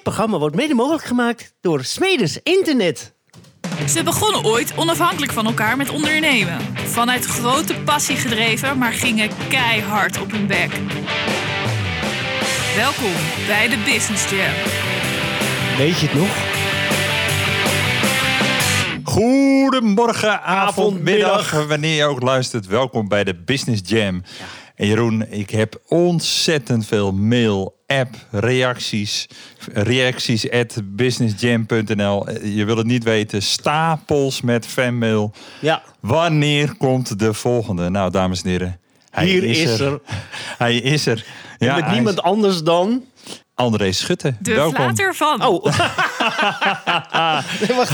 Dit programma wordt mede mogelijk gemaakt door Smeders Internet. Ze begonnen ooit onafhankelijk van elkaar met ondernemen. Vanuit grote passie gedreven, maar gingen keihard op hun bek. Welkom bij de Business Jam. Weet je het nog? Goedemorgen, avond, middag, middag. wanneer je ook luistert. Welkom bij de Business Jam. En Jeroen, ik heb ontzettend veel mail, app, reacties. Reacties at businessjam.nl. Je wil het niet weten, stapels met fanmail. Ja, Wanneer komt de volgende? Nou, dames en heren. Hij hier is er. Hij is er. En Ja, met hij niemand is anders dan... André Schutte. De Welkom. flater van Oh. nee, wacht.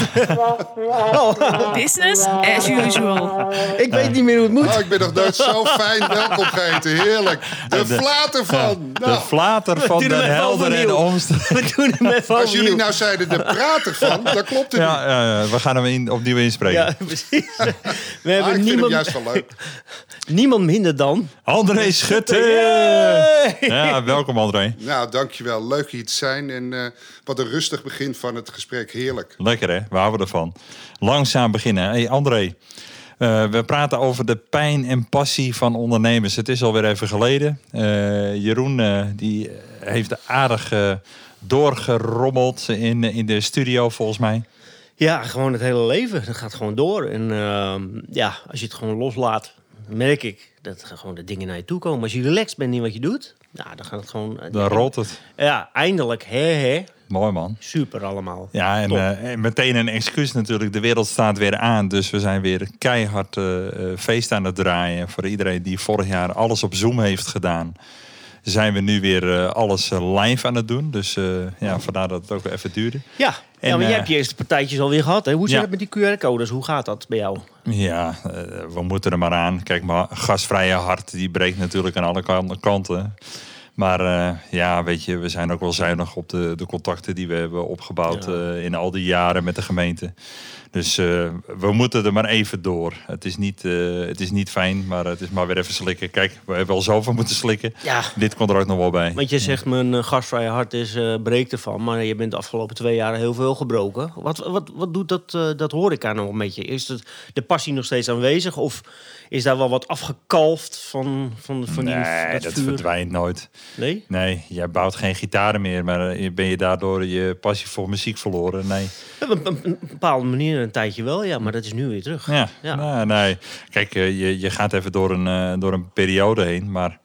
Oh, Business as usual. ik weet niet meer hoe het moet. Oh, ik ben nog nooit zo fijn welkom geheten. Heerlijk. De, De- flater van. De Nou, flater van even Helder en. We doen hem even als jullie nou zeiden de prater van, dan klopt het niet. Ja, ja, ja, we gaan hem in, opnieuw inspreken. Ja, precies. We Ah, hebben ik vind hem niemand, juist wel leuk. niemand minder dan... André Schutte! Ja, welkom André. Nou, dankjewel. Leuk hier te zijn. En eh, wat een rustig begin van het gesprek. Heerlijk. Lekker hè, we houden ervan. Langzaam beginnen. Hey André, eh, we praten over de pijn en passie van ondernemers. Het is alweer even geleden. Eh, Jeroen eh, die heeft aardig eh, doorgerommeld in, in de studio volgens mij. Ja, gewoon het hele leven. Dat gaat gewoon door. En ehm, ja, als je het gewoon loslaat, merk ik dat gewoon de dingen naar je toe komen. Als je relaxed bent in wat je doet, ja, dan gaat het gewoon... Dan rolt het. Ja, eindelijk. Hè, hè. Mooi man. Super allemaal. Ja, en, eh, en meteen een excuus natuurlijk. De wereld staat weer aan. Dus we zijn weer keihard eh, eh, feest aan het draaien. Voor iedereen die vorig jaar alles op Zoom heeft gedaan. Zijn we nu weer eh, alles eh, live aan het doen. Dus eh, ja, vandaar dat het ook weer even duurde. Ja, En, ja maar jij hebt je eerste partijtjes alweer gehad. Hè? Hoe zit ja. het met die QR-codes? Hoe gaat dat bij jou? Ja, we moeten er maar aan. Kijk, maar gasvrije hart die breekt natuurlijk aan alle kan- kanten. Maar eh, ja, weet je, we zijn ook wel zuinig op de, de contacten die we hebben opgebouwd Ja. eh, in al die jaren met de gemeente. Dus eh, we moeten er maar even door. Het is, niet, het is niet fijn, maar het is maar weer even slikken. Kijk, we hebben al zoveel moeten slikken. Ja, Dit komt er ook nog wel bij. want je zegt mijn gastvrije hart is breekt ervan. Maar je bent de afgelopen twee jaar heel veel gebroken. Wat, wat, wat doet dat, dat horeca nog met je? Is het, de passie nog steeds aanwezig? Of is daar wel wat afgekalfd van, van, van die nee, dat vuur? verdwijnt nooit. Nee? Nee, jij bouwt geen gitaren meer, maar eh, ben je daardoor je passie voor muziek verloren? Nee. Op een, bepaalde manier een tijdje wel, ja. Maar dat is nu weer terug. Ja, Ja. Nee, nee. Kijk, eh, je, je gaat even door een, eh, door een periode heen, maar...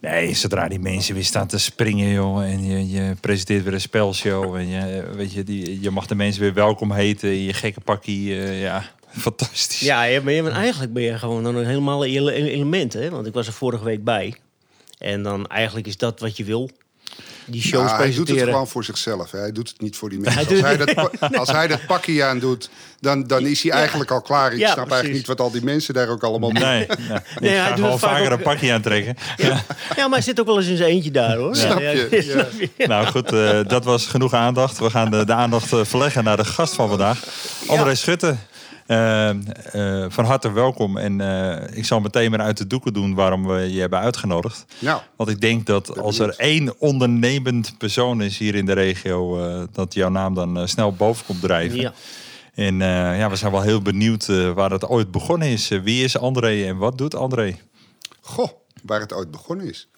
Nee, zodra die mensen weer staan te springen, joh, en je, je presenteert weer een spelshow en je, weet je, die, je mag de mensen weer welkom heten in je gekke pakkie, ja, fantastisch. Ja, maar je bent, eigenlijk ben je gewoon dan een helemaal ele- element, hè? Want ik was er vorige week bij. En dan eigenlijk is dat wat je wil. Die shows Ja, hij doet het gewoon voor zichzelf. Hè. Hij doet het niet voor die mensen. Hij Als hij, dat, als hij dat pakje aan doet, dan, dan is hij eigenlijk al klaar. Ik Ja, snap precies. eigenlijk niet wat al die mensen daar ook allemaal doen. Nee, nee, hij ik doet ga het gewoon vaak vaker ook- een pakje aantrekken. Ja. Ja, maar hij zit ook wel eens in zijn eentje daar, hoor. Snap Ja, je, ja, ja. snap je. Nou goed, eh, dat was genoeg aandacht. We gaan de, de aandacht eh, verleggen naar de gast van vandaag. André Schutte. Eh, eh, van harte welkom. En eh, ik zal meteen maar uit de doeken doen waarom we je hebben uitgenodigd. Nou, Want ik denk dat als er één ondernemend persoon is hier in de regio, eh, dat jouw naam dan snel boven komt drijven. Ja. En eh, ja, we zijn wel heel benieuwd eh, waar het ooit begonnen is. Wie is André en wat doet André? goh, waar het ooit begonnen is.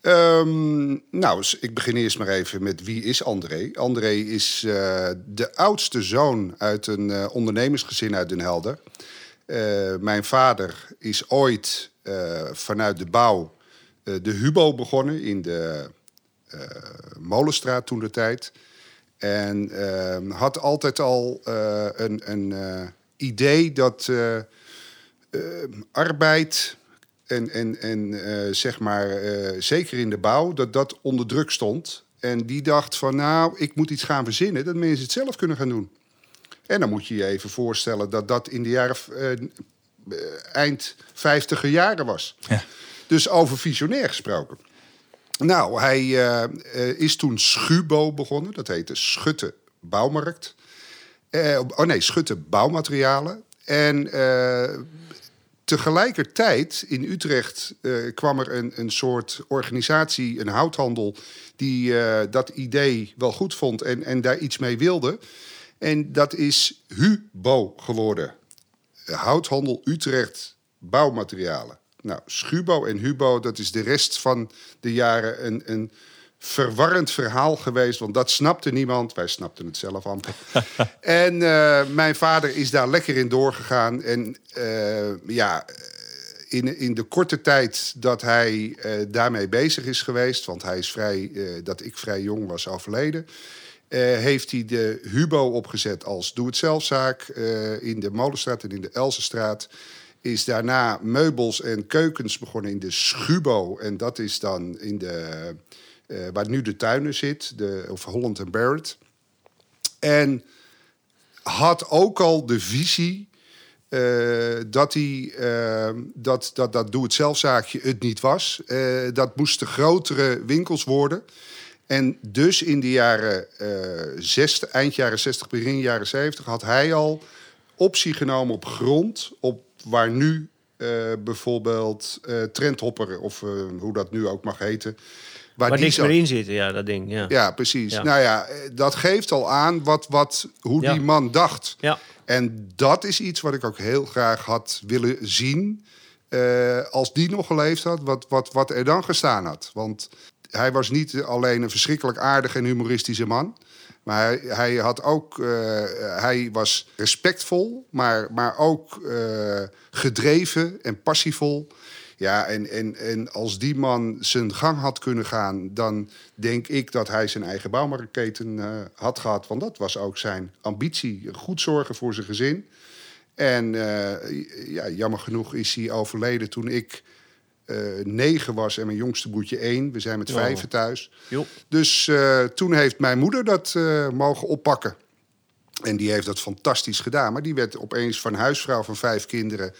Ehm, nou, ik begin eerst maar even met wie is André. André is eh, de oudste zoon uit een eh, ondernemersgezin uit Den Helder. Eh, mijn vader is ooit vanuit de bouw de Hubo begonnen in de Molenstraat toen de tijd. En ehm, had altijd al een, een idee dat arbeid en, en, en eh, zeg maar, eh, zeker in de bouw, dat dat onder druk stond. En die dacht van, nou, ik moet iets gaan verzinnen dat mensen het zelf kunnen gaan doen. En dan moet je je even voorstellen dat dat in de jaren eh, eh, eind vijftiger jaren was. Ja. Dus over visionair gesproken. Nou, hij is toen Schubo begonnen. Dat heette Schutte Bouwmarkt. Oh nee, Schutte Bouwmaterialen. En tegelijkertijd in Utrecht eh, kwam er een, een soort organisatie, een houthandel, die eh, dat idee wel goed vond en, en daar iets mee wilde. En dat is HUBO geworden. Houthandel Utrecht Bouwmaterialen. Nou, Schubo en Hubo, dat is de rest van de jaren een, een verwarrend verhaal geweest. Want dat snapte niemand. Wij snapten het zelf amper. en eh, mijn vader is daar lekker in doorgegaan. En eh, ja, in, in de korte tijd dat hij eh, daarmee bezig is geweest... want hij is vrij, dat ik vrij jong was overleden... heeft hij de Hubo opgezet als doe-het-zelfzaak in de Molenstraat en in de Elsenstraat is daarna meubels en keukens begonnen in de Schubo. En dat is dan in de, uh, waar nu de tuinen zit, de, of Holland en Barrett. En had ook al de visie uh, dat, hij, uh, dat, dat dat doe-het-zelfzaakje het niet was. dat moesten grotere winkels worden. En dus in de jaren 60, eind jaren 60, begin jaren 70 had hij al optie genomen op grond op waar nu bijvoorbeeld Trendhopper, of hoe dat nu ook mag heten. Waar, waar niks meer in zit, ja, dat ding. Ja, ja precies. Ja. Nou ja, dat geeft al aan wat, wat, hoe ja. die man dacht. Ja. En dat is iets wat ik ook heel graag had willen zien. als die nog geleefd had, wat, wat, wat er dan gestaan had. Want hij was niet alleen een verschrikkelijk aardig en humoristische man. Maar hij, hij had ook, uh, hij was respectvol, maar, maar ook uh, gedreven en passievol. Ja, en, en, en als die man zijn gang had kunnen gaan, dan denk ik dat hij zijn eigen bouwmarktketen uh, had gehad. Want dat was ook zijn ambitie. Goed zorgen voor zijn gezin. En ja, jammer genoeg is hij overleden toen ik uh, negen was en mijn jongste broertje één. We zijn met oh. vijven thuis. Jo. Dus uh, toen heeft mijn moeder dat uh, mogen oppakken. En die heeft dat fantastisch gedaan. Maar die werd opeens van huisvrouw van vijf kinderen...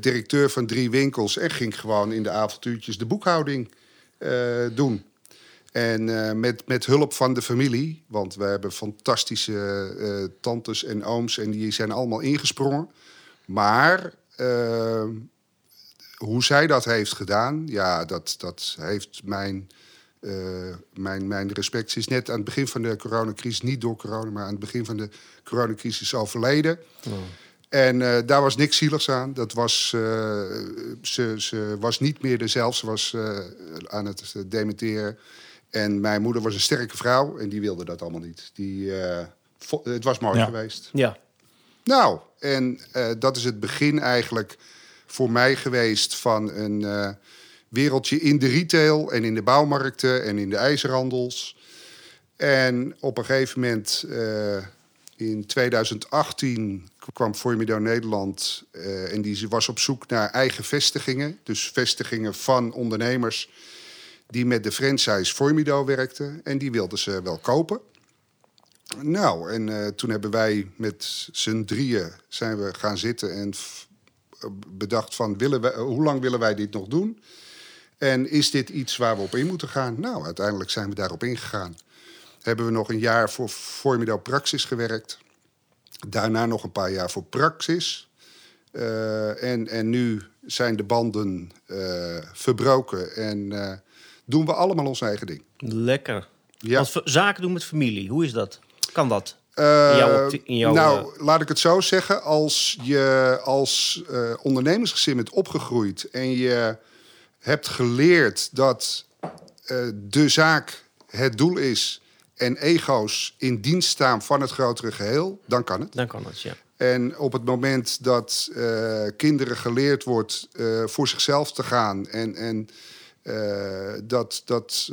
directeur van drie winkels... en ging gewoon in de avontuurtjes de boekhouding doen. En met, met hulp van de familie, want we hebben fantastische tantes en ooms... en die zijn allemaal ingesprongen. Maar hoe zij dat heeft gedaan, ja, dat, dat heeft mijn, mijn, mijn respect. Ze is net aan het begin van de coronacrisis, niet door corona, maar aan het begin van de coronacrisis overleden. Oh. En uh, daar was niks zieligs aan. Dat was, uh, ze, ze was niet meer dezelfde. Ze was aan het dementeren. En mijn moeder was een sterke vrouw en die wilde dat allemaal niet. Die, het was mooi ja. geweest. Ja. Nou, en dat is het begin eigenlijk voor mij geweest van een wereldje in de retail en in de bouwmarkten en in de ijzerhandels. En op een gegeven moment, in 2018, kwam Formido Nederland uh, en die was op zoek naar eigen vestigingen. Dus vestigingen van ondernemers die met de franchise Formido werkten. En die wilden ze wel kopen. Nou, en uh, toen hebben wij met z'n drieën zijn we gaan zitten en bedacht van willen we, hoe lang willen wij dit nog doen? En is dit iets waar we op in moeten gaan? Nou, uiteindelijk zijn we daarop ingegaan. Hebben we nog een jaar voor Formido Praxis gewerkt. Daarna nog een paar jaar voor Praxis. Uh, en, en nu zijn de banden uh, verbroken en uh, doen we allemaal ons eigen ding. Lekker. Ja. Want zaken doen met familie, hoe is dat? Kan dat? In jouw, nou, laat ik het zo zeggen. Als je als ondernemersgezin bent opgegroeid en je hebt geleerd dat de zaak het doel is en ego's in dienst staan van het grotere geheel, dan kan het. Dan kan het, ja. En op het moment dat kinderen geleerd wordt voor zichzelf te gaan en, en uh, dat dat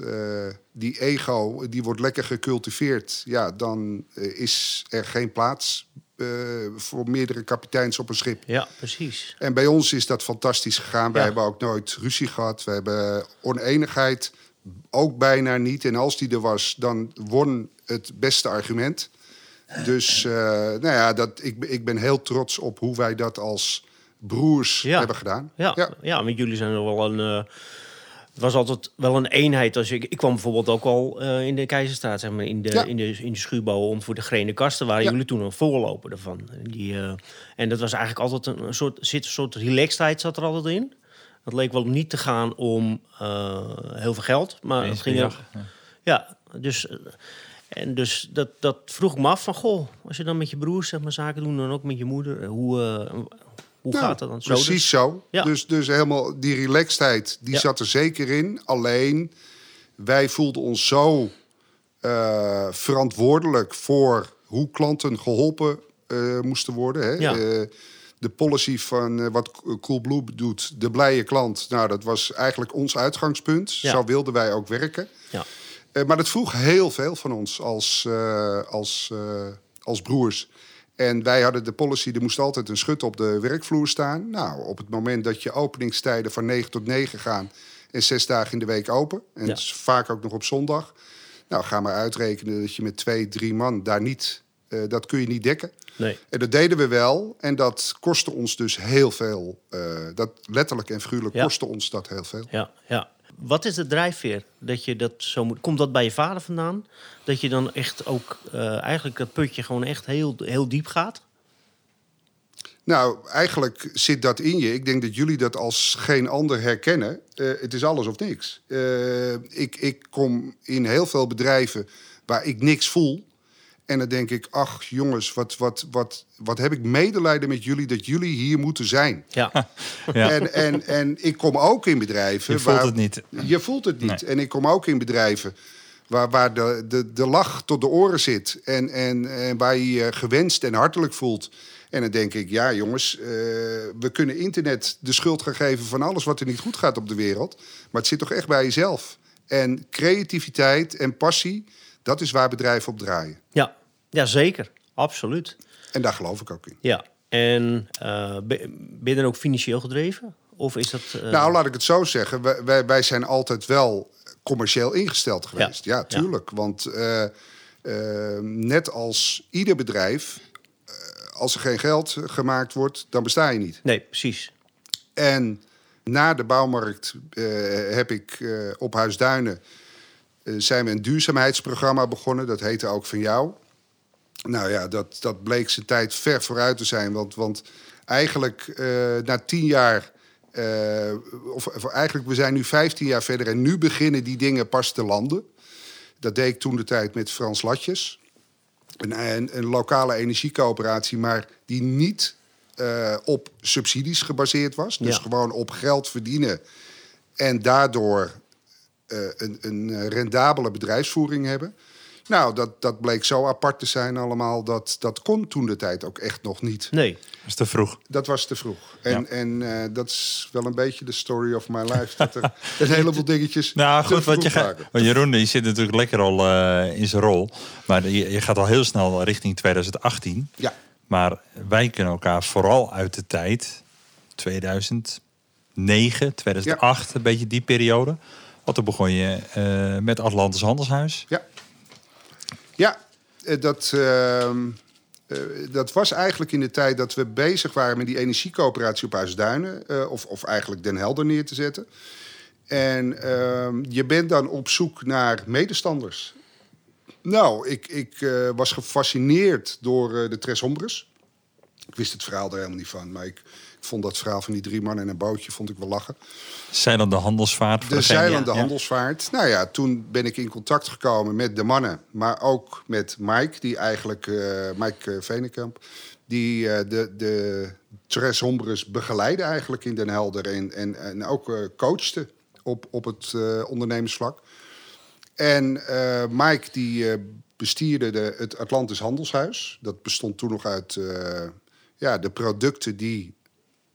die ego die wordt lekker gecultiveerd, ja, dan is er geen plaats voor meerdere kapiteins op een schip. Ja, precies. En bij ons is dat fantastisch gegaan. Wij hebben ook nooit ruzie gehad. We hebben oneenigheid ook bijna niet. En als die er was, dan won het beste argument. Dus nou ja, dat, ik, ik ben heel trots op hoe wij dat als broers ja. hebben gedaan. Ja, ja. ja, want jullie zijn nog wel een Het was altijd wel een eenheid. Als ik, ik kwam bijvoorbeeld ook al eh, in de Keizerstraat, zeg maar, in de, Ja. in de, in de schuurbouw om voor de grene kasten waren jullie toen een voorloper ervan. Die, eh, en dat was eigenlijk altijd een, een soort, zit een soort relaxedheid zat er altijd in. Het leek wel niet te gaan om eh, heel veel geld, maar het ging er, ja. ja, dus, eh, en dus dat, dat vroeg me af van, goh, als je dan met je broers zeg maar, zaken doet, dan ook met je moeder, eh, hoe, eh, hoe Nou, gaat dat dan? Zo Precies dus? zo. Ja. Dus, dus helemaal die relaxedheid, die Ja. zat er zeker in. Alleen, wij voelden ons zo eh, verantwoordelijk voor hoe klanten geholpen eh, moesten worden. Hè? Ja. Eh, de policy van eh, wat Coolblue doet, de blije klant. Nou, dat was eigenlijk ons uitgangspunt. Ja. Zo wilden wij ook werken. Ja. Eh, maar dat vroeg heel veel van ons als, eh, als, eh, als broers. En wij hadden de policy, er moest altijd een schut op de werkvloer staan. Nou, op het moment dat je openingstijden van 9 tot 9 gaan... en zes dagen in de week open, en Ja. vaak ook nog op zondag... nou, ga maar uitrekenen dat je met twee, drie man daar niet... eh, dat kun je niet dekken. Nee. En dat deden we wel. En dat kostte ons dus heel veel. eh, dat letterlijk en figuurlijk Ja. kostte ons dat heel veel. Ja, ja. Wat is de drijfveer dat je dat zo moet? Komt dat bij je vader vandaan? Dat je dan echt ook eh, eigenlijk dat putje gewoon echt heel, heel diep gaat? Nou, eigenlijk zit dat in je. Ik denk dat jullie dat als geen ander herkennen. Het is alles of niks. Ik, ik kom in heel veel bedrijven waar ik niks voel. En dan denk ik, ach jongens, wat, wat, wat, wat heb ik medelijden met jullie dat jullie hier moeten zijn. Ja, Ja. En, en, en ik kom ook in bedrijven. Je voelt waar- het niet. Je voelt het niet. Nee. En ik kom ook in bedrijven waar, waar de, de, de lach tot de oren zit. En, en, en waar je je gewenst en hartelijk voelt. En dan denk ik, ja jongens, eh, we kunnen internet de schuld gaan geven van alles wat er niet goed gaat op de wereld. Maar het zit toch echt bij jezelf. En creativiteit en passie, dat is waar bedrijven op draaien. ja. ja zeker. Absoluut. En daar geloof ik ook in. Ja. En eh, ben je dan ook financieel gedreven? Of is dat... eh, Nou, laat ik het zo zeggen. Wij, wij, wij zijn altijd wel commercieel ingesteld geweest. Ja, Ja. tuurlijk. Want eh, net als ieder bedrijf, als er geen geld gemaakt wordt, dan besta je niet. Nee, precies. En na de bouwmarkt heb ik op Huisduinen eh, zijn we een duurzaamheidsprogramma begonnen. Dat heette ook van jou. Nou ja, dat, dat bleek zijn tijd ver vooruit te zijn. Want, want eigenlijk eh, na tien jaar, eh, of, of eigenlijk we zijn nu 15 jaar verder en nu beginnen die dingen pas te landen. Dat deed ik toen de tijd met Frans Latjes. Een, een, een lokale energiecoöperatie, maar die niet eh, op subsidies gebaseerd was. Dus Ja. gewoon op geld verdienen en daardoor eh, een, een eh, rendabele bedrijfsvoering hebben. Nou, dat, dat bleek zo apart te zijn allemaal. Dat, dat kon toen de tijd ook echt nog niet. Nee. Dat is te vroeg. Dat was te vroeg. En, Ja. en eh, dat is wel een beetje de story of my life. Dat er een heleboel dingetjes Nou te goed, want, je gaat, Jeroen die zit natuurlijk lekker al eh, in zijn rol. Maar je, je gaat al heel snel richting 2018. Ja, Maar wij kennen elkaar vooral uit de tijd 2009, 2008, een beetje die periode. Want toen begon je eh, met Atlantis Handelshuis. ja. Ja, eh, dat, ehm, eh, dat was eigenlijk in de tijd dat we bezig waren met die energiecoöperatie op Huisduinen. of, of eigenlijk Den Helder neer te zetten. En ehm, je bent dan op zoek naar medestanders. Nou, ik, ik was gefascineerd door de Tres Hombres. Ik wist het verhaal er helemaal niet van, maar ik vond dat verhaal van die drie mannen en een bootje vond ik wel lachen. Zeilende handelsvaart. voor De zeilende ja. handelsvaart. Nou ja, toen ben ik in contact gekomen met de mannen, maar ook met Mike, die eigenlijk, eh, Mike eh, Venekamp, die eh, de, de Tres Hombres begeleidde eigenlijk in Den Helder en, en, en ook coachte op, op het ondernemersvlak. En Mike die bestierde de, het Atlantis Handelshuis. Dat bestond toen nog uit ja, de producten die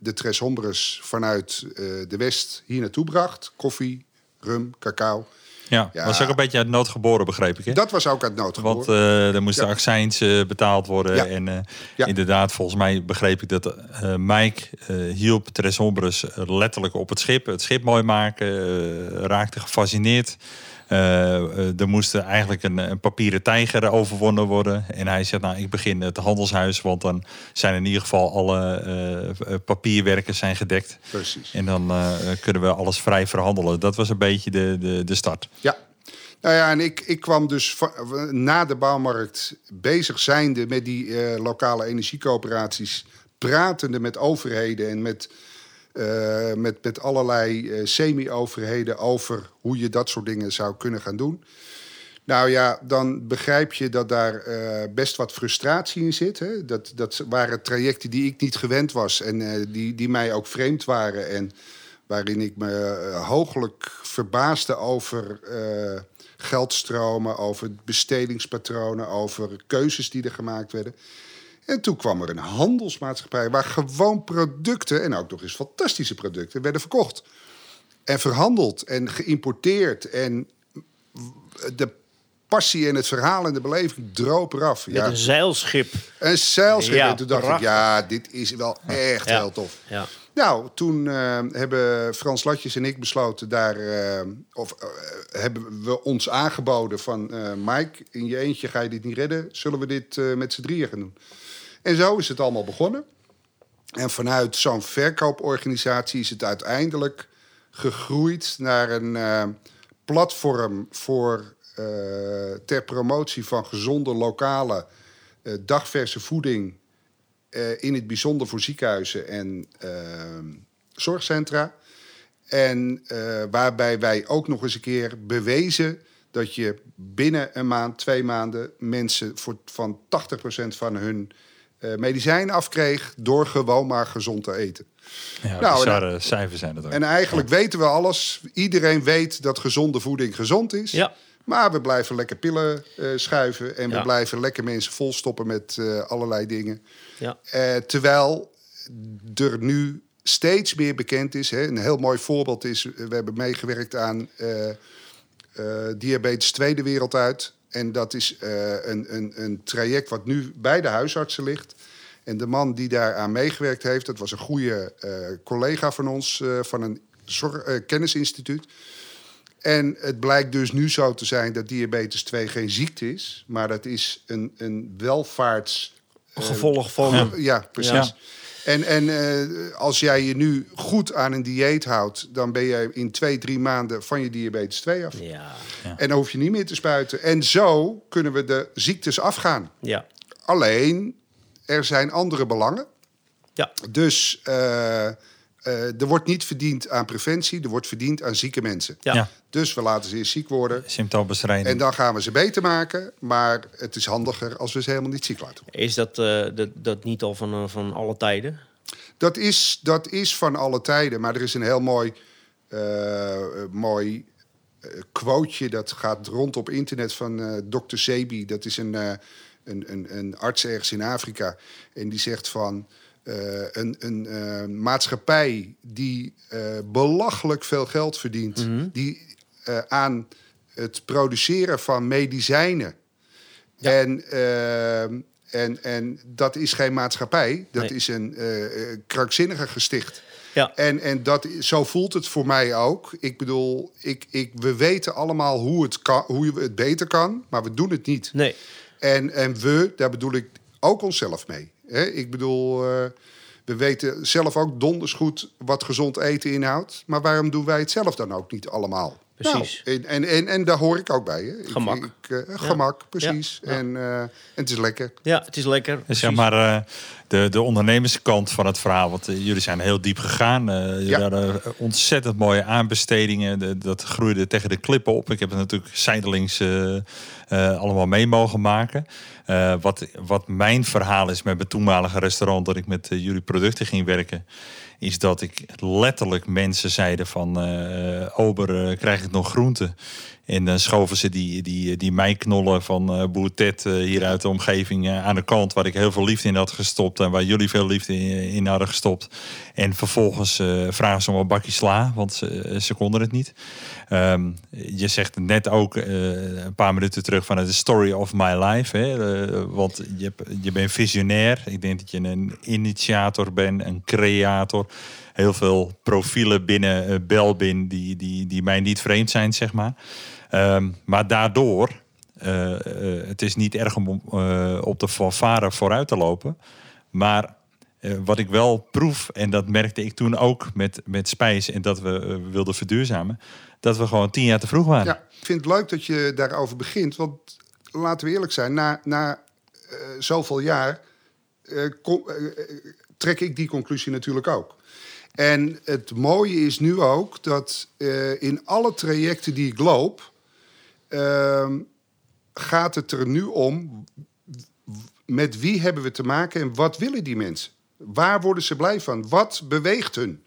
de Tres Hombres vanuit eh, de West hier naartoe bracht. Koffie, rum, cacao. Ja, Ja. was ook een beetje uit nood geboren, begreep ik. Hè? Dat was ook uit nood Want geboren. eh er moesten Ja. accijns eh, betaald worden. Ja. En Ja. inderdaad, volgens mij begreep ik dat Mike hielp Tres Hombres letterlijk op het schip. Het schip mooi maken. raakte gefascineerd. Eh, eh, er moest eigenlijk een, een, papieren tijger overwonnen worden. En hij zegt, nou, ik begin het handelshuis, want dan zijn in ieder geval alle uh, papierwerken zijn gedekt. Precies. En dan kunnen we alles vrij verhandelen. Dat was een beetje de, de, de start. Ja, nou ja, en ik, ik kwam dus na de bouwmarkt bezig zijnde met die uh, lokale energiecoöperaties, pratende met overheden en met, uh, met, met allerlei uh, semi-overheden over hoe je dat soort dingen zou kunnen gaan doen. Nou ja, dan begrijp je dat daar best wat frustratie in zit. Hè? Dat, dat waren trajecten die ik niet gewend was en die, die mij ook vreemd waren. En waarin ik me hooglijk verbaasde over geldstromen, over bestedingspatronen, over keuzes die er gemaakt werden. En toen kwam er een handelsmaatschappij waar gewoon producten, en ook nog eens fantastische producten, werden verkocht. En verhandeld en geïmporteerd. En de passie en het verhaal en de beleving droop eraf. Met een zeilschip. Een zeilschip. Ja, en toen dacht ik, ja, dit is wel echt heel tof. Ja. Nou, toen uh, hebben Frans Latjes en ik besloten daar, uh, of uh, hebben we ons aangeboden van Mike, in je eentje ga je dit niet redden, zullen we dit met z'n drieën gaan doen. En zo is het allemaal begonnen. En vanuit zo'n verkooporganisatie is het uiteindelijk gegroeid naar een platform voor ter promotie van gezonde lokale dagverse voeding uh, in het bijzonder voor ziekenhuizen en uh, zorgcentra. En uh, waarbij wij ook nog eens een keer bewezen dat je binnen een maand, twee maanden mensen voor, van 80% van hun medicijnen afkreeg door gewoon maar gezond te eten. Ja, nou, bizarre cijfers zijn dat ook. En eigenlijk weten we alles. Iedereen weet dat gezonde voeding gezond is. Ja. Maar we blijven lekker pillen uh, schuiven en we blijven lekker mensen volstoppen met uh, allerlei dingen. Ja. Uh, terwijl er nu steeds meer bekend is. Hè, een heel mooi voorbeeld is, we hebben meegewerkt aan diabetes tweede wereld uit. En dat is een, een, een traject wat nu bij de huisartsen ligt. En de man die daar aan meegewerkt heeft, dat was een goede collega van ons van een kennisinstituut. En het blijkt dus nu zo te zijn dat diabetes 2 geen ziekte is, maar dat is een, een welvaarts. Gevolg van. Ja, precies. Ja. En, en uh, als jij je nu goed aan een dieet houdt, dan ben je in twee, drie maanden van je diabetes 2 af. Ja. ja. En dan hoef je niet meer te spuiten. En zo kunnen we de ziektes afgaan. Ja. Alleen, er zijn andere belangen. Ja. Dus uh, er wordt niet verdiend aan preventie, er wordt verdiend aan zieke mensen. Ja. ja. Dus we laten ze eerst ziek worden. Symptoombestrijding. En dan gaan we ze beter maken. Maar het is handiger als we ze helemaal niet ziek laten worden. Is dat, uh, dat, dat niet al van, uh, van alle tijden? Dat is, dat is van alle tijden. Maar er is een heel mooi, mooi quoteje dat gaat rond op internet van Dr. Sebi. Dat is een, een, een, een arts ergens in Afrika. En die zegt van... Uh, een, een uh, maatschappij die uh, belachelijk veel geld verdient, Mhm. mm -hmm. die aan het produceren van medicijnen. Ja. En, en, en dat is geen maatschappij, dat nee. is een krankzinnige gesticht. Ja. En, en dat, zo voelt het voor mij ook. Ik bedoel, ik, ik, we weten allemaal hoe het, kan, hoe het beter kan, maar we doen het niet. Nee. En, en we, daar bedoel ik ook onszelf mee. He, ik bedoel, uh, we weten zelf ook donders goed wat gezond eten inhoudt. Maar waarom doen wij het zelf dan ook niet allemaal? Precies. Nou, en, en, en, en, daar hoor ik ook bij. Hè. Gemak. Ik, ik, uh, gemak, precies. Ja. En, uh, en het is lekker. Ja, het is lekker. Zeg maar, de, de ondernemerskant van het verhaal. Want jullie zijn heel diep gegaan. jullie ja. hadden ontzettend mooie aanbestedingen. De, dat groeide tegen de klippen op. Ik heb het natuurlijk zijdelings allemaal mee mogen maken. Uh, wat, wat mijn verhaal is met mijn toenmalige restaurant, dat ik met uh, jullie producten ging werken, is dat ik letterlijk mensen zeiden van uh, Ober, krijg ik nog groenten? En dan schoven ze die, die, die meiknollen van uh, Boer Ted uh, hier uit de omgeving uh, aan de kant... waar ik heel veel liefde in had gestopt en waar jullie veel liefde in, in hadden gestopt. En vervolgens vragen ze om een bakje sla, want ze, ze konden het niet. Um, je zegt net ook een paar minuten terug van het story of my life. Hè? want je, je bent visionair. Ik denk dat je een initiator bent, een creator heel veel profielen binnen uh, Belbin die, die, die mij niet vreemd zijn, zeg maar. Ehm, maar daardoor, eh, eh, het is niet erg om eh, op de fanfare vooruit te lopen. Maar eh, wat ik wel proef, en dat merkte ik toen ook met, met Spijs en dat we eh, wilden verduurzamen, dat we gewoon tien jaar te vroeg waren. Ja, ik vind het leuk dat je daarover begint. Want laten we eerlijk zijn, na, na eh, zoveel jaar eh, kom- eh, eh, trek ik die conclusie natuurlijk ook. En het mooie is nu ook dat eh, in alle trajecten die ik loop, ehm, gaat het er nu om met wie hebben we te maken en wat willen die mensen? Waar worden ze blij van? Wat beweegt hun?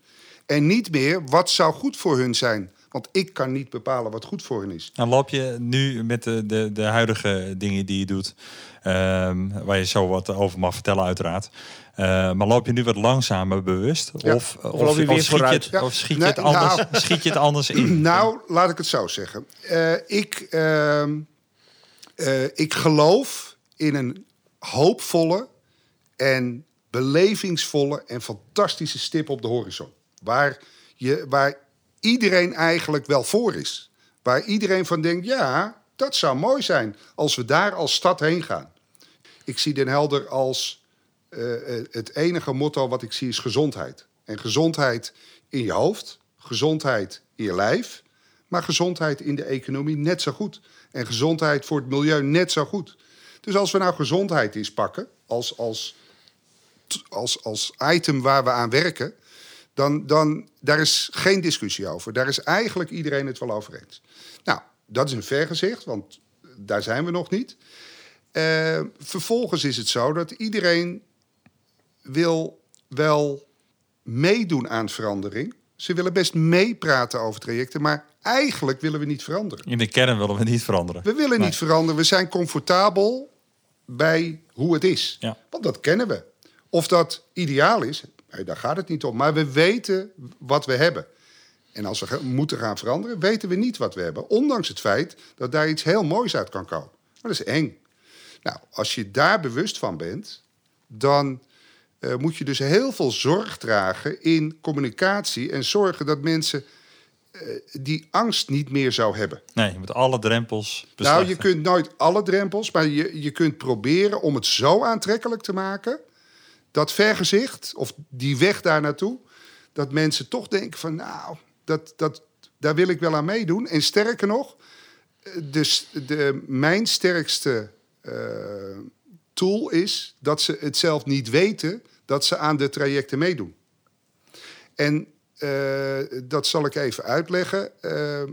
En niet meer wat zou goed voor hun zijn. Want ik kan niet bepalen wat goed voor hen is. Dan loop je nu met de, de, de huidige dingen die je doet, ehm, waar je zo wat over mag vertellen uiteraard. Eh, maar loop je nu wat langzamer bewust? Ja. Of, je schiet, je het, Ja. of schiet, je het anders, nou. schiet je het anders in? Nou, laat ik het zo zeggen. Eh, ik, ehm, eh, ik geloof in een hoopvolle en belevingsvolle en fantastische stip op de horizon. Waar, je, waar iedereen eigenlijk wel voor is. Waar iedereen van denkt, ja, dat zou mooi zijn als we daar als stad heen gaan. Ik zie Den Helder als eh, eh, het enige motto wat ik zie is gezondheid. En gezondheid in je hoofd, gezondheid in je lijf, maar gezondheid in de economie net zo goed. En gezondheid voor het milieu net zo goed. Dus als we nou gezondheid eens pakken als, als, als, als item waar we aan werken, dan, dan daar is geen discussie over. Daar is eigenlijk iedereen het wel over eens. Nou, dat is een vergezicht, want daar zijn we nog niet. Eh, vervolgens is het zo dat iedereen wil wel meedoen aan verandering. Ze willen best meepraten over trajecten, maar eigenlijk willen we niet veranderen. In de kern willen we niet veranderen. We willen Nee. niet veranderen. We zijn comfortabel bij hoe het is. Ja. Want dat kennen we. Of dat ideaal is, daar gaat het niet om. Maar we weten wat we hebben. En als we moeten gaan veranderen, weten we niet wat we hebben. Ondanks het feit dat daar iets heel moois uit kan komen. Maar dat is eng. Nou, als je daar bewust van bent, dan eh, moet je dus heel veel zorg dragen in communicatie en zorgen dat mensen eh, die angst niet meer zou hebben. Nee, met alle drempels Nou, je kunt nooit alle drempels, maar je, je kunt proberen om het zo aantrekkelijk te maken dat vergezicht of die weg daar naartoe, dat mensen toch denken van, nou, dat, dat, daar wil ik wel aan meedoen. En sterker nog, dus de, mijn sterkste tool is dat ze het zelf niet weten dat ze aan de trajecten meedoen. En eh, dat zal ik even uitleggen. Eh,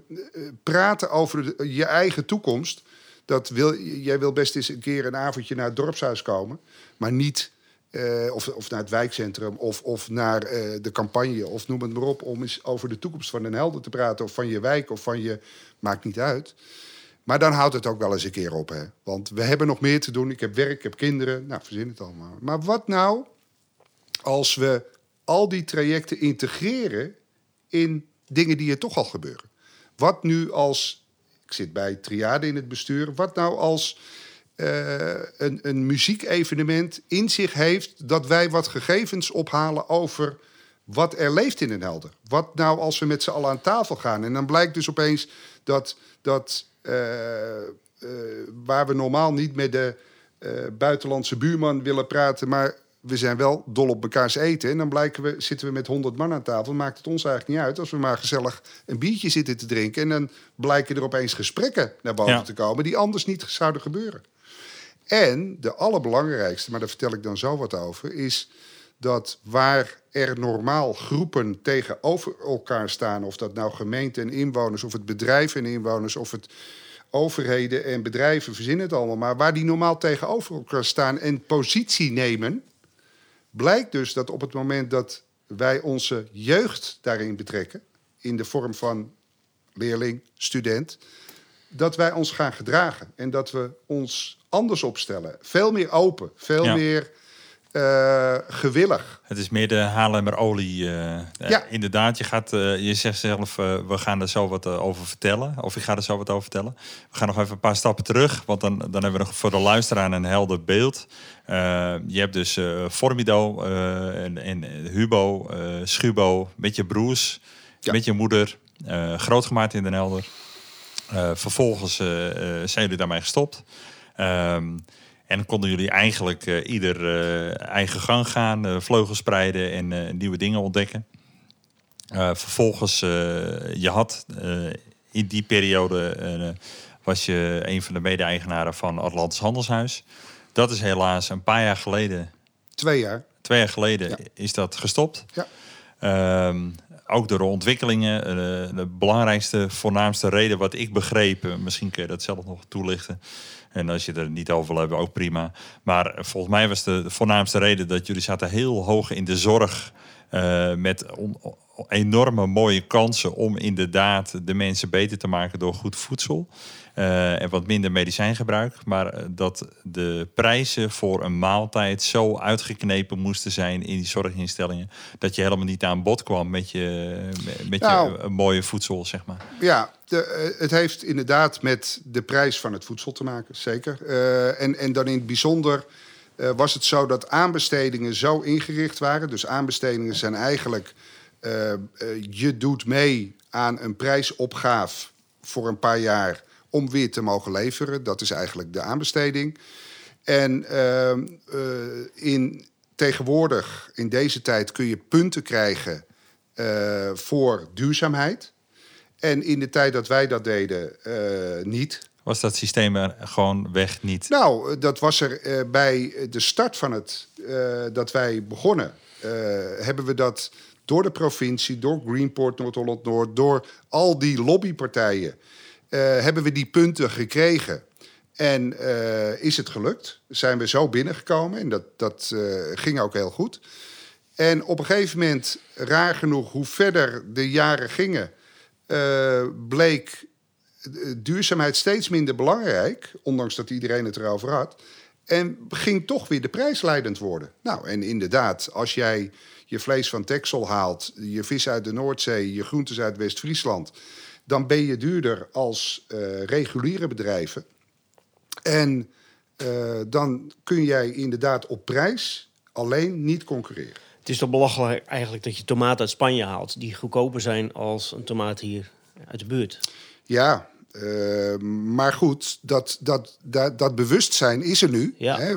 praten over je eigen toekomst. Dat wil, jij wil best eens een keer een avondje naar het dorpshuis komen. Maar niet, eh, of, of naar het wijkcentrum, of, of naar de campagne, of noem het maar op. Om eens over de toekomst van Den Helder te praten, of van je wijk, of van je. Maakt niet uit. Maar dan houdt het ook wel eens een keer op. Hè? Want we hebben nog meer te doen. Ik heb werk, ik heb kinderen. Nou, verzin het allemaal. Maar wat nou als we al die trajecten integreren in dingen die er toch al gebeuren? Wat nu als, ik zit bij Triade in het bestuur, wat nou als eh, een, een muziekevenement in zich heeft dat wij wat gegevens ophalen over wat er leeft in Den Helder? Wat nou als we met z'n allen aan tafel gaan en dan blijkt dus opeens dat, dat eh, eh, waar we normaal niet met de buitenlandse buurman willen praten, maar we zijn wel dol op mekaars eten. En dan blijken we, zitten we met 100 man aan tafel. Maakt het ons eigenlijk niet uit als we maar gezellig een biertje zitten te drinken. En dan blijken er opeens gesprekken naar boven Ja. te komen die anders niet zouden gebeuren. En de allerbelangrijkste, maar daar vertel ik dan zo wat over, is dat waar er normaal groepen tegenover elkaar staan, of dat nou gemeenten en inwoners, of het bedrijf en inwoners, of het overheden en bedrijven, verzinnen het allemaal, maar waar die normaal tegenover elkaar staan en positie nemen, blijkt dus dat op het moment dat wij onze jeugd daarin betrekken, in de vorm van leerling, student, dat wij ons gaan gedragen en dat we ons anders opstellen. Veel meer open, veel Ja. meer eh, gewillig. Het is meer de Haarlemmer olie. eh, Ja. inderdaad, je, gaat, je zegt zelf, we gaan er zo wat over vertellen. Of ik ga er zo wat over vertellen. We gaan nog even een paar stappen terug. Want dan, dan hebben we nog voor de luisteraar een helder beeld. Je hebt dus Formido en, en Hubo, Schubo, met je broers, Ja. met je moeder. eh, groot gemaakt in Den Helder. Vervolgens zijn jullie daarmee gestopt. Ehm, en konden jullie eigenlijk eh, ieder eh, eigen gang gaan, eh, vleugels spreiden en nieuwe dingen ontdekken. Vervolgens, je had in die periode, was je een van de mede-eigenaren van Atlantis Handelshuis. Dat is helaas een paar jaar geleden, Twee jaar. twee jaar geleden, Ja. is dat gestopt. Ja. Ehm, ook door de ontwikkelingen. de belangrijkste, voornaamste reden wat ik begreep, misschien kun je dat zelf nog toelichten. En als je er niet over wil hebben, ook prima. Maar volgens mij was de, voornaamste reden dat jullie zaten heel hoog in de zorg. eh, met on- enorme mooie kansen om inderdaad de mensen beter te maken door goed voedsel. eh, en wat minder medicijngebruik. Maar eh, dat de prijzen voor een maaltijd zo uitgeknepen moesten zijn in die zorginstellingen. Dat je helemaal niet aan bod kwam met je, met Nou. je eh, mooie voedsel, zeg maar. Ja, de, eh, het heeft inderdaad met de prijs van het voedsel te maken, zeker. Eh, en, en dan in het bijzonder eh, was het zo dat aanbestedingen zo ingericht waren. Dus aanbestedingen zijn eigenlijk, je doet mee aan een prijsopgaaf voor een paar jaar om weer te mogen leveren. Dat is eigenlijk de aanbesteding. En in, tegenwoordig, in deze tijd, kun je punten krijgen voor duurzaamheid. En in de tijd dat wij dat deden, eh, niet. Was dat systeem er gewoon weg niet? Nou, eh, dat was er eh, bij de start van het, dat wij begonnen. hebben we dat door de provincie, door Greenport, Noord-Holland-Noord, door al die lobbypartijen, hebben we die punten gekregen. En is het gelukt? Zijn we zo binnengekomen en dat, dat ging ook heel goed. En op een gegeven moment, raar genoeg, hoe verder de jaren gingen, eh, bleek eh, duurzaamheid steeds minder belangrijk, ondanks dat iedereen het erover had. En ging toch weer de prijs leidend worden. Nou, en inderdaad, als jij je vlees van Texel haalt, je vis uit de Noordzee, je groentes uit West-Friesland, dan ben je duurder als eh, reguliere bedrijven. En dan kun jij inderdaad op prijs alleen niet concurreren. Is toch belachelijk eigenlijk dat je tomaten uit Spanje haalt... die goedkoper zijn als een tomaat hier uit de buurt. Ja, eh, maar goed, dat, dat, dat, dat bewustzijn is er nu. Ja. Hè,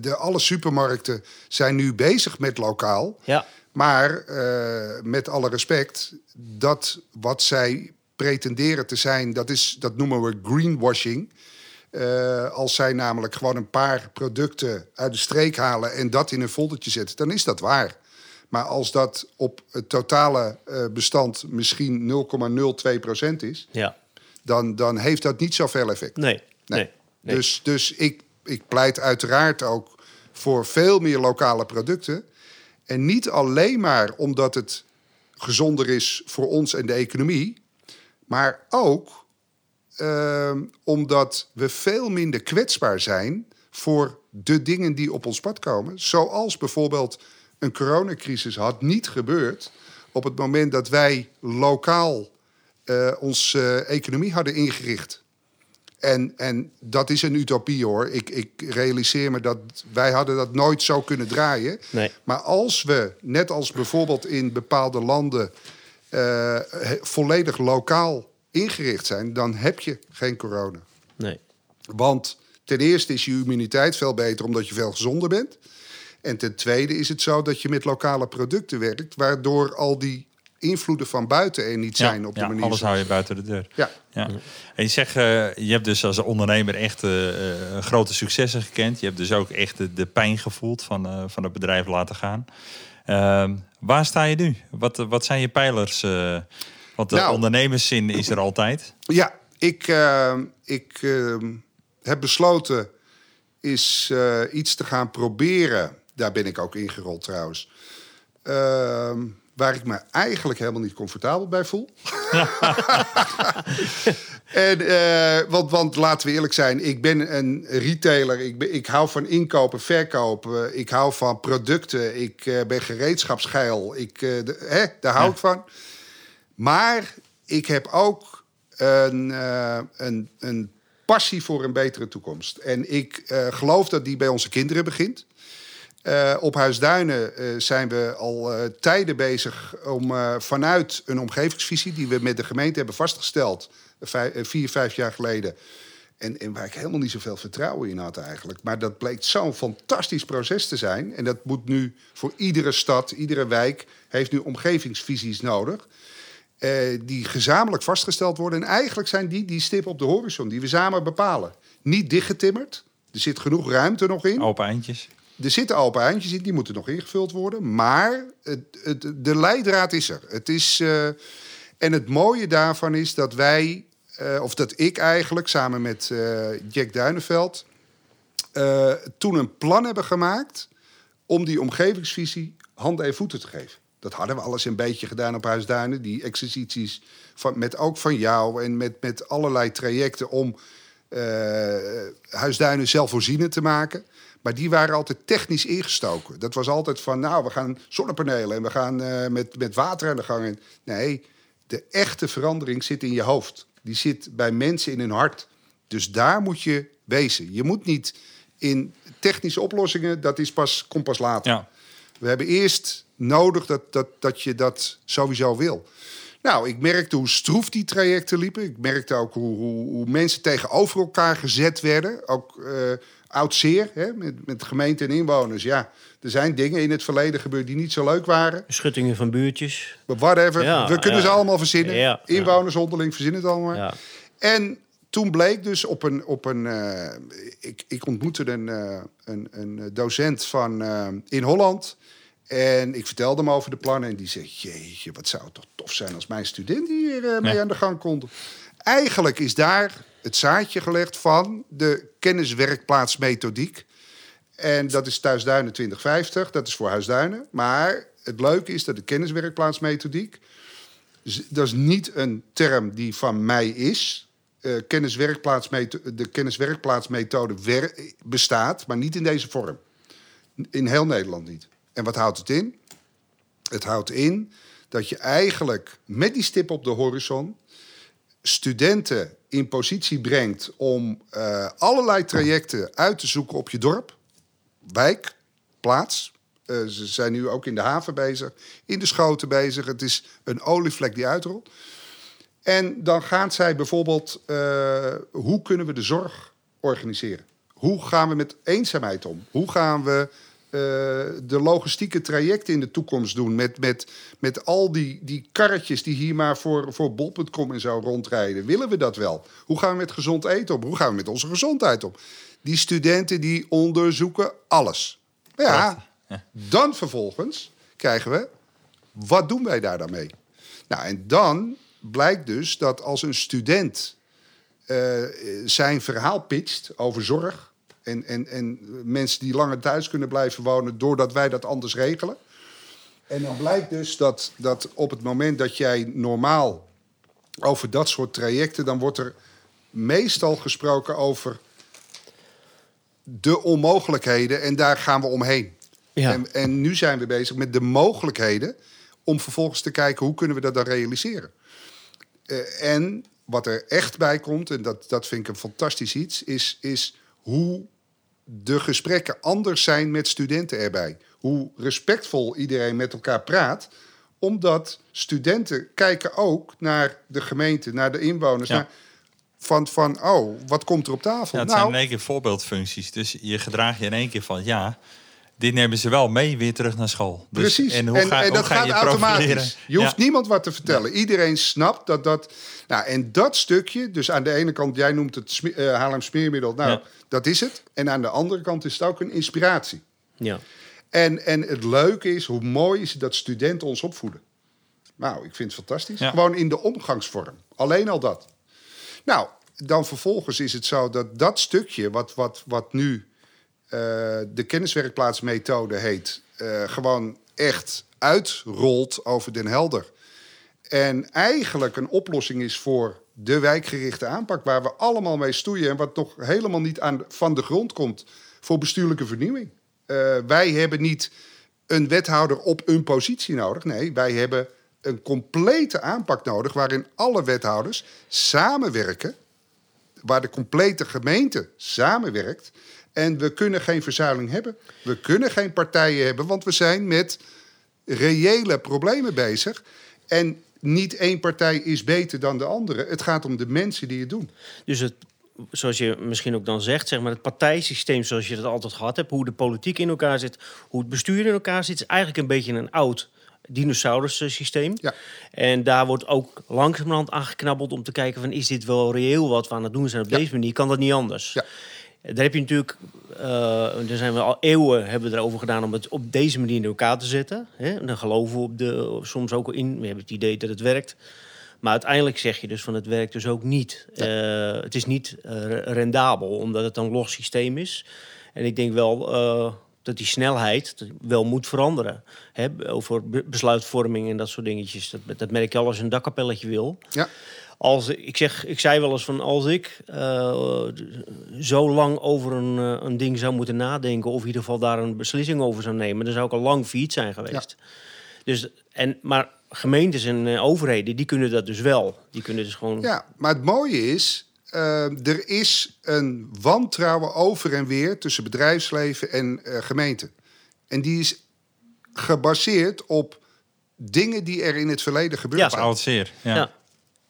de, alle supermarkten zijn nu bezig met lokaal. Ja, Maar eh, met alle respect, dat wat zij pretenderen te zijn, dat, is, dat noemen we greenwashing. Eh, als zij namelijk gewoon een paar producten uit de streek halen en dat in een foldertje zetten, dan is dat waar. Maar als dat op het totale eh, bestand misschien 0,02% is, ja. dan, dan heeft dat niet zoveel effect. Nee, nee. nee. Dus, dus ik, ik pleit uiteraard ook voor veel meer lokale producten. En niet alleen maar omdat het gezonder is voor ons en de economie, maar ook ehm, omdat we veel minder kwetsbaar zijn voor de dingen die op ons pad komen. Zoals bijvoorbeeld een coronacrisis had niet gebeurd op het moment dat wij lokaal eh, onze economie hadden ingericht. En, en dat is een utopie hoor. Ik, ik realiseer me dat wij hadden dat nooit zo kunnen draaien. Nee. Maar als we, net als bijvoorbeeld in bepaalde landen, eh, volledig lokaal ingericht zijn, dan heb je geen corona. nee. Want ten eerste is je immuniteit veel beter omdat je veel gezonder bent. En ten tweede is het zo dat je met lokale producten werkt, waardoor al die invloeden van buiten er niet zijn op de ja, manier. alles hou je buiten de deur. Ja. Ja. En je zegt, eh, je hebt dus als ondernemer echt eh, eh, grote successen gekend. Je hebt dus ook echt de, de pijn gevoeld van, van het bedrijf laten gaan. Ehm, waar sta je nu? Wat, wat zijn je pijlers? want de Nou. ondernemerszin is er altijd. Ja, ik, eh, ik eh, heb besloten is iets te gaan proberen. Daar ben ik ook ingerold trouwens. Ehm, waar ik me eigenlijk helemaal niet comfortabel bij voel. en, eh, want, want laten we eerlijk zijn, ik ben een retailer. Ik, ben, ik hou van inkopen, verkopen. Ik hou van producten. Ik eh, ben gereedschapsgeil. Ik, eh, de- hè, daar hou Ja. ik van. Maar ik heb ook een, een, een passie voor een betere toekomst. En ik geloof dat die bij onze kinderen begint. Eh, op Huisduinen eh, zijn we al eh, tijden bezig om vanuit een omgevingsvisie die we met de gemeente hebben vastgesteld. vijf, vier, vijf jaar geleden. En, en waar ik helemaal niet zoveel vertrouwen in had eigenlijk. Maar dat bleek zo'n fantastisch proces te zijn. En dat moet nu voor iedere stad, iedere wijk... heeft nu omgevingsvisies nodig. die gezamenlijk vastgesteld worden. En eigenlijk zijn die die stip op de horizon die we samen bepalen. Niet dichtgetimmerd. Er zit genoeg ruimte nog in. Open eindjes. Er zitten open eindjes in, die moeten nog ingevuld worden. Maar het, het, de leidraad is er. Het is, eh, en het mooie daarvan is dat wij, eh, of dat ik eigenlijk samen met eh, Jack Duineveld, toen een plan hebben gemaakt om die omgevingsvisie handen en voeten te geven. Dat hadden we alles een beetje gedaan op Huisduinen. Die exercities van, met ook van jou en met, met allerlei trajecten om Huisduinen zelfvoorzienend te maken. Maar die waren altijd technisch ingestoken. Dat was altijd van, nou, we gaan zonnepanelen en we gaan eh, met, met water aan de gang. En, nee, de echte verandering zit in je hoofd. Die zit bij mensen in hun hart. Dus daar moet je wezen. Je moet niet in technische oplossingen, dat is pas, komt pas later. Ja. We hebben eerst nodig dat, dat, dat je dat sowieso wil. Nou, ik merkte hoe stroef die trajecten liepen. Ik merkte ook hoe, hoe, hoe mensen tegenover elkaar gezet werden. Ook eh oud zeer, hè, met, met gemeente en inwoners. Ja, er zijn dingen in het verleden gebeurd die niet zo leuk waren. Schuttingen van buurtjes. Whatever, Ja, we kunnen ja. ze allemaal verzinnen. Ja. Inwoners onderling verzinnen het allemaal. Ja. En toen bleek dus op een. Op een eh, ik, ik ontmoette een, eh, een, een docent van, in Holland. En ik vertelde hem over de plannen. En die zei: Jeetje, wat zou het toch tof zijn als mijn studenten hier eh, mee Ja. aan de gang konden. Eigenlijk is daar het zaadje gelegd van de kenniswerkplaatsmethodiek. En dat is Thuisduinen 2050, dat is voor Huisduinen. Maar het leuke is dat de kenniswerkplaatsmethodiek... dat is niet een term die van mij is. Eh, kenniswerkplaatsmetho- de kenniswerkplaatsmethode wer- bestaat, maar niet in deze vorm. In heel Nederland niet. En wat houdt het in? Het houdt in dat je eigenlijk met die stip op de horizon studenten in positie brengt om eh, allerlei trajecten uit te zoeken op je dorp, wijk, plaats. Eh, ze zijn nu ook in de haven bezig, in de schoten bezig. Het is een olievlek die uitrolt. En dan gaan zij bijvoorbeeld, eh, hoe kunnen we de zorg organiseren? Hoe gaan we met eenzaamheid om? Hoe gaan we de logistieke trajecten in de toekomst doen? Met, met, met al die, die karretjes die hier maar voor, voor bol.com en zo rondrijden. Willen we dat wel? Hoe gaan we met gezond eten om? Hoe gaan we met onze gezondheid om? Die studenten die onderzoeken alles. Ja, dan vervolgens krijgen we, wat doen wij daar dan mee? Nou, en dan blijkt dus dat als een student eh, zijn verhaal pitcht over zorg... En, en, en mensen die langer thuis kunnen blijven wonen... doordat wij dat anders regelen... En dan blijkt dus dat, dat op het moment dat jij normaal over dat soort trajecten... dan wordt er meestal gesproken over de onmogelijkheden en daar gaan we omheen. Ja. En, en nu zijn we bezig met de mogelijkheden om vervolgens te kijken hoe kunnen we dat dan realiseren. Eh, en wat er echt bij komt, en dat, dat vind ik een fantastisch iets, is, is hoe de gesprekken anders zijn met studenten erbij. Hoe respectvol iedereen met elkaar praat. Omdat studenten kijken ook naar de gemeente, naar de inwoners. Ja. Naar, van, van, oh, wat komt er op tafel? Ja, het nou, zijn in één keer voorbeeldfuncties. Dus je gedraagt je in één keer van ja, dit nemen ze wel mee weer terug naar school. Dus, Precies. En, hoe ga, hoe dat ga gaat je automatisch. profileren? Je hoeft Ja. niemand wat te vertellen. Iedereen snapt dat dat. Nou, en dat stukje, dus aan de ene kant, jij noemt het sme- eh, Haarlem smeermiddel. Nou, Ja. dat is het. En aan de andere kant is het ook een inspiratie. Ja. En, en het leuke is, hoe mooi is het dat studenten ons opvoeden. Nou, ik vind het fantastisch. Ja. Gewoon in de omgangsvorm. Alleen al dat. Nou, dan vervolgens is het zo dat dat stukje, wat, wat, wat nu de kenniswerkplaatsmethode heet, eh, gewoon echt uitrolt over Den Helder. En eigenlijk een oplossing is voor de wijkgerichte aanpak, waar we allemaal mee stoeien en wat nog helemaal niet aan, van de grond komt voor bestuurlijke vernieuwing. Eh, wij hebben niet een wethouder op een positie nodig. Nee, wij hebben een complete aanpak nodig waarin alle wethouders samenwerken waar de complete gemeente samenwerkt. En we kunnen geen verzuiling hebben. We kunnen geen partijen hebben, want we zijn met reële problemen bezig. En niet één partij is beter dan de andere. Het gaat om de mensen die het doen. Dus het, zoals je misschien ook dan zegt, zeg maar het partijsysteem zoals je dat altijd gehad hebt, hoe de politiek in elkaar zit, hoe het bestuur in elkaar zit, is eigenlijk een beetje een oud dinosaurus systeem. Ja. En daar wordt ook langzamerhand aangeknabbeld om te kijken van is dit wel reëel wat we aan het doen zijn op Ja. deze manier? Kan dat niet anders? Ja. Daar heb je natuurlijk, eh daar zijn we al eeuwen hebben we erover gedaan om het op deze manier in elkaar te zetten. Hè? En dan geloven we op de, soms ook in, we hebben het idee dat het werkt. Maar uiteindelijk zeg je dus van het werkt dus ook niet. Eh, het is niet eh, rendabel, omdat het een los systeem is. En ik denk wel dat die snelheid wel moet veranderen. Hè? Over be- besluitvorming en dat soort dingetjes. Dat, dat merk je al als je een dakkapelletje wil. Ja. Als, ik, zeg, ik zei wel eens van als ik eh, zo lang over een, eh, een ding zou moeten nadenken... of in ieder geval daar een beslissing over zou nemen... dan zou ik al lang failliet zijn geweest. Dus, en, maar gemeentes en eh, overheden, die kunnen dat dus wel. Die kunnen dus gewoon... Ja, maar het mooie is, er is een wantrouwen over en weer tussen bedrijfsleven en eh, gemeente. En die is gebaseerd op dingen die er in het verleden gebeurd Ja. zijn. Oud zeer. Ja. Ja.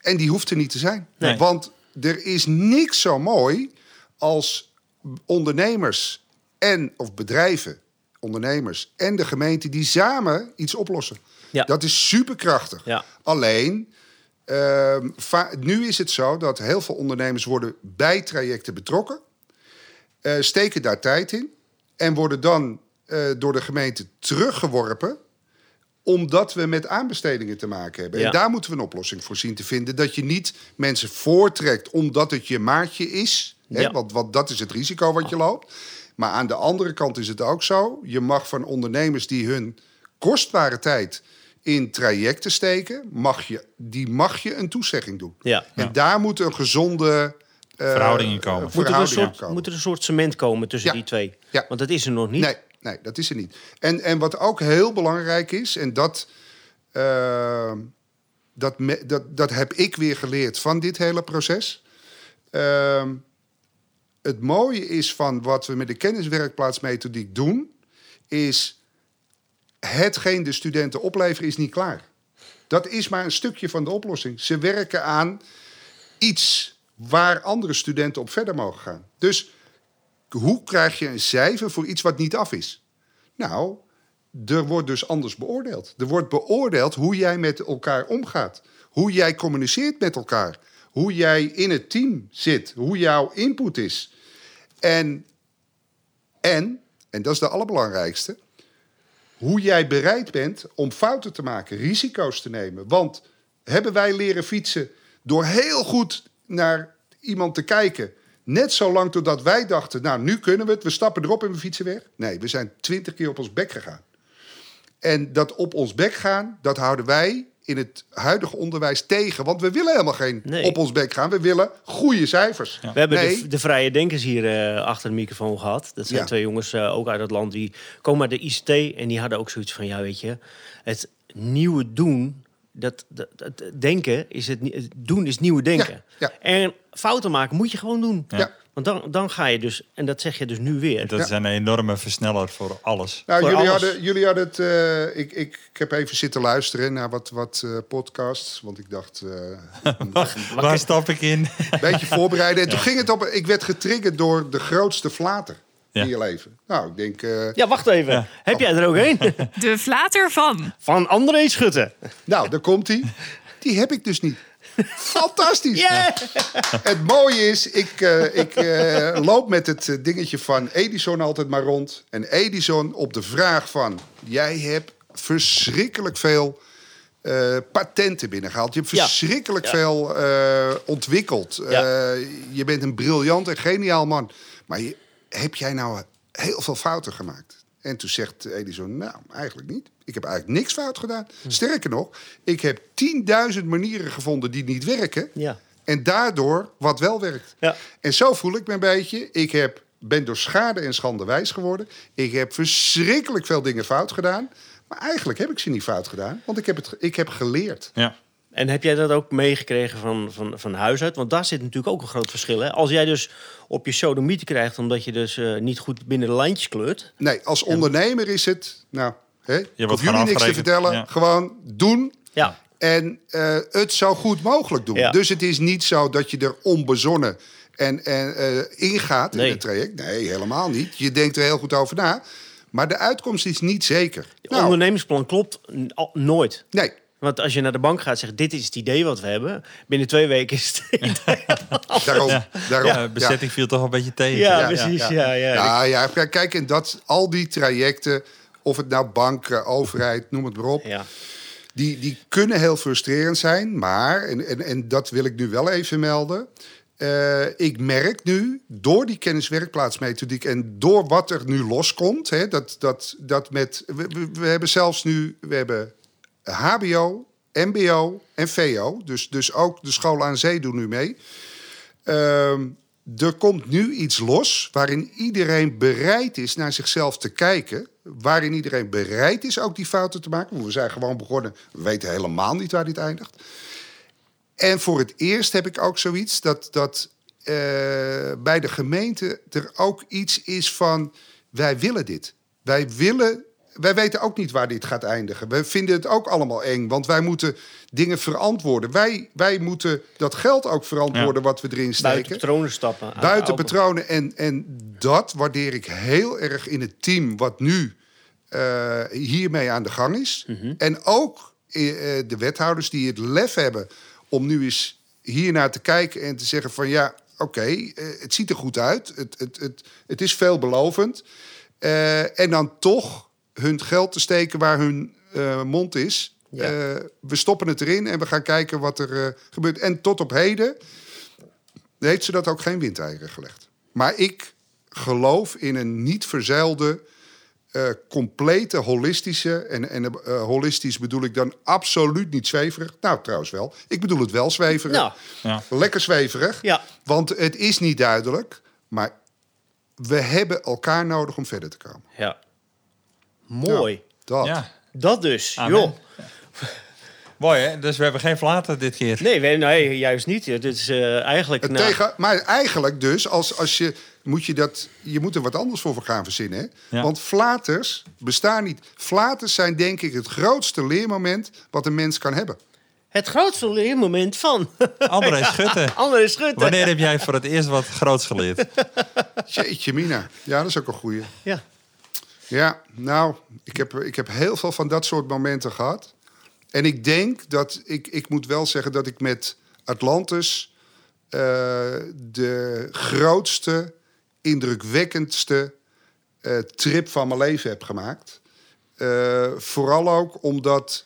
En die hoeft er niet te zijn. Nee. Want er is niks zo mooi als ondernemers en of bedrijven, ondernemers en de gemeente die samen iets oplossen. Ja. Dat is superkrachtig. Ja. Alleen, ehm, nu is het zo dat heel veel ondernemers worden bij trajecten betrokken, eh, steken daar tijd in en worden dan eh, door de gemeente teruggeworpen omdat we met aanbestedingen te maken hebben. Ja. En daar moeten we een oplossing voor zien te vinden. Dat je niet mensen voortrekt omdat het je maatje is. Hè? Ja. Want, want dat is het risico wat je loopt. Maar aan de andere kant is het ook zo. Je mag van ondernemers die hun kostbare tijd in trajecten steken... Mag je, die mag je een toezegging doen. Ja. En daar moet een gezonde... eh, Verhouding in komen. Moet er, een soort, moet er een soort cement komen tussen Ja. die twee? Ja. Want dat is er nog niet. Nee, nee, dat is er niet. En, en wat ook heel belangrijk is, en dat, eh, dat, dat, dat heb ik weer geleerd van dit hele proces. Eh, het mooie is van wat we met de kenniswerkplaatsmethodiek doen, is hetgeen de studenten opleveren is niet klaar. Dat is maar een stukje van de oplossing. Ze werken aan iets waar andere studenten op verder mogen gaan. Dus hoe krijg je een cijfer voor iets wat niet af is? Nou, er wordt dus anders beoordeeld. Er wordt beoordeeld hoe jij met elkaar omgaat. Hoe jij communiceert met elkaar. Hoe jij in het team zit. Hoe jouw input is. En, en, en dat is de allerbelangrijkste... hoe jij bereid bent om fouten te maken, risico's te nemen. Want hebben wij leren fietsen door heel goed naar iemand te kijken... net zo lang totdat wij dachten, nou, nu kunnen we het, we stappen erop en we fietsen weg? Nee, we zijn twintig keer op ons bek gegaan. En dat op ons bek gaan, dat houden wij in het huidige onderwijs tegen. Want we willen helemaal geen Nee. op ons bek gaan. We willen goede cijfers. We hebben nee, de, de vrije denkers hier eh, achter de microfoon gehad. Dat zijn Ja. twee jongens eh, ook uit het land die komen uit de ICT. En die hadden ook zoiets van, ja weet je, het nieuwe doen, dat, dat, dat denken is het, nie- het doen is nieuwe denken. Ja, ja. En fouten maken moet je gewoon doen. Ja. Want dan, dan ga je dus, en dat zeg je dus nu weer. Dat is een enorme versneller voor alles. Nou, Voor jullie alles. hadden, jullie hadden het. eh, ik, ik, ik heb even zitten luisteren naar wat, wat eh, podcasts. Want ik dacht. eh, Waar stap ik in? een beetje voorbereiden. En toen ging het op. Ik werd getriggerd door de grootste flater Ja. in je leven. Nou, ik denk. eh, Ja, wacht even. Heb jij er ook een? De flater van. Van André Schutte. nou, daar komt hij. Die heb ik dus niet. Fantastisch. Yeah! Het mooie is, ik, eh, ik eh, loop met het dingetje van Edison altijd maar rond. En Edison op de vraag van... jij hebt verschrikkelijk veel eh, patenten binnengehaald. Je hebt Ja. verschrikkelijk Ja. veel eh, ontwikkeld. Ja. Eh, je bent een briljant en geniaal man. Maar je, heb jij nou heel veel fouten gemaakt? En toen zegt Edison, nou, eigenlijk niet. Ik heb eigenlijk niks fout gedaan. Hm. Sterker nog, ik heb 10.000 manieren gevonden die niet werken. Ja. En daardoor wat wel werkt. Ja. En zo voel ik me een beetje. Ik heb, ben door schade en schande wijs geworden. Ik heb verschrikkelijk veel dingen fout gedaan. Maar eigenlijk heb ik ze niet fout gedaan. Want ik heb, het, ik heb geleerd. Ja. En heb jij dat ook meegekregen van, van, van huis uit? Want daar zit natuurlijk ook een groot verschil. Hè? Als jij dus op je sodomieten krijgt omdat je dus eh, niet goed binnen de lijntjes kleurt. Nee, als ondernemer is het... Nou, hè, wordt hoef jullie niks te vertellen. Ja. Gewoon doen. Ja, En eh, het zo goed mogelijk doen. Ja. Dus het is niet zo dat je er onbezonnen en, en eh, ingaat Nee. in het traject. Nee, helemaal niet. Je denkt er heel goed over na. Maar de uitkomst is niet zeker. Het Nou, ondernemingsplan klopt nooit. nee. Want als je naar de bank gaat en zegt, dit is het idee wat we hebben. Binnen twee weken is het idee. Daarom. daarom Ja, bezetting viel toch een beetje tegen. Ja, ja, precies. ja. Ja, ja. Ja, ja, kijk, kijk, en dat, al die trajecten, of het nou banken, overheid, noem het maar op, Ja. die, die kunnen heel frustrerend zijn. Maar, en, en, en dat wil ik nu wel even melden. eh, ik merk nu, door die kenniswerkplaatsmethodiek en door wat er nu loskomt, hè, dat, dat, dat met. We, we, we hebben zelfs nu. We hebben HBO, MBO en VO. Dus, dus ook de scholen aan zee doen nu mee. Ehm, er komt nu iets los waarin iedereen bereid is naar zichzelf te kijken. Waarin iedereen bereid is ook die fouten te maken. We zijn gewoon begonnen. We weten helemaal niet waar dit eindigt. En voor het eerst heb ik ook zoiets dat, dat eh, bij de gemeente er ook iets is van... wij willen dit. Wij willen... Wij weten ook niet waar dit gaat eindigen. We vinden het ook allemaal eng, want wij moeten dingen verantwoorden. Wij, wij moeten dat geld ook verantwoorden wat we erin steken. Buiten patronen stappen. Buiten patronen. En, en dat waardeer ik heel erg in het team wat nu eh, hiermee aan de gang is. En ook eh, eh, de wethouders die het lef hebben om nu eens hiernaar te kijken en te zeggen van ja, oké, het ziet er goed uit. Het, het, het, het is veelbelovend. En dan toch hun geld te steken waar hun eh, mond is. Ja. Eh, we stoppen het erin en we gaan kijken wat er eh, gebeurt. En tot op heden heeft ze dat ook geen windeieren gelegd. Maar ik geloof in een niet verzeilde, eh, complete holistische... en, en eh, holistisch bedoel ik dan absoluut niet zweverig. Nou, trouwens wel. Ik bedoel het wel zweverig. Nou. Ja. Lekker zweverig. Ja. Want het is niet duidelijk. Maar we hebben elkaar nodig om verder te komen. Ja. Mooi. Dat. Ja, Dat dus. Amen. Joh. mooi hè? Dus we hebben geen flaten dit keer. Nee, we- nee, juist niet. Dit is eh, eigenlijk... Het nou, tegen, maar eigenlijk dus, als, als je, moet je, dat, je moet er wat anders voor gaan verzinnen. Hè? Ja. Want flaters bestaan niet. Flaters zijn denk ik het grootste leermoment wat een mens kan hebben. Het grootste leermoment van André Schutte. André Schutte. Wanneer heb jij voor het eerst wat groots geleerd? Jeetje mina. Ja, dat is ook een goeie. Ja. Ja, nou, ik heb, ik heb heel veel van dat soort momenten gehad. En ik denk dat, ik, ik moet wel zeggen dat ik met Atlantis eh, de grootste, indrukwekkendste eh, trip van mijn leven heb gemaakt. Eh, vooral ook omdat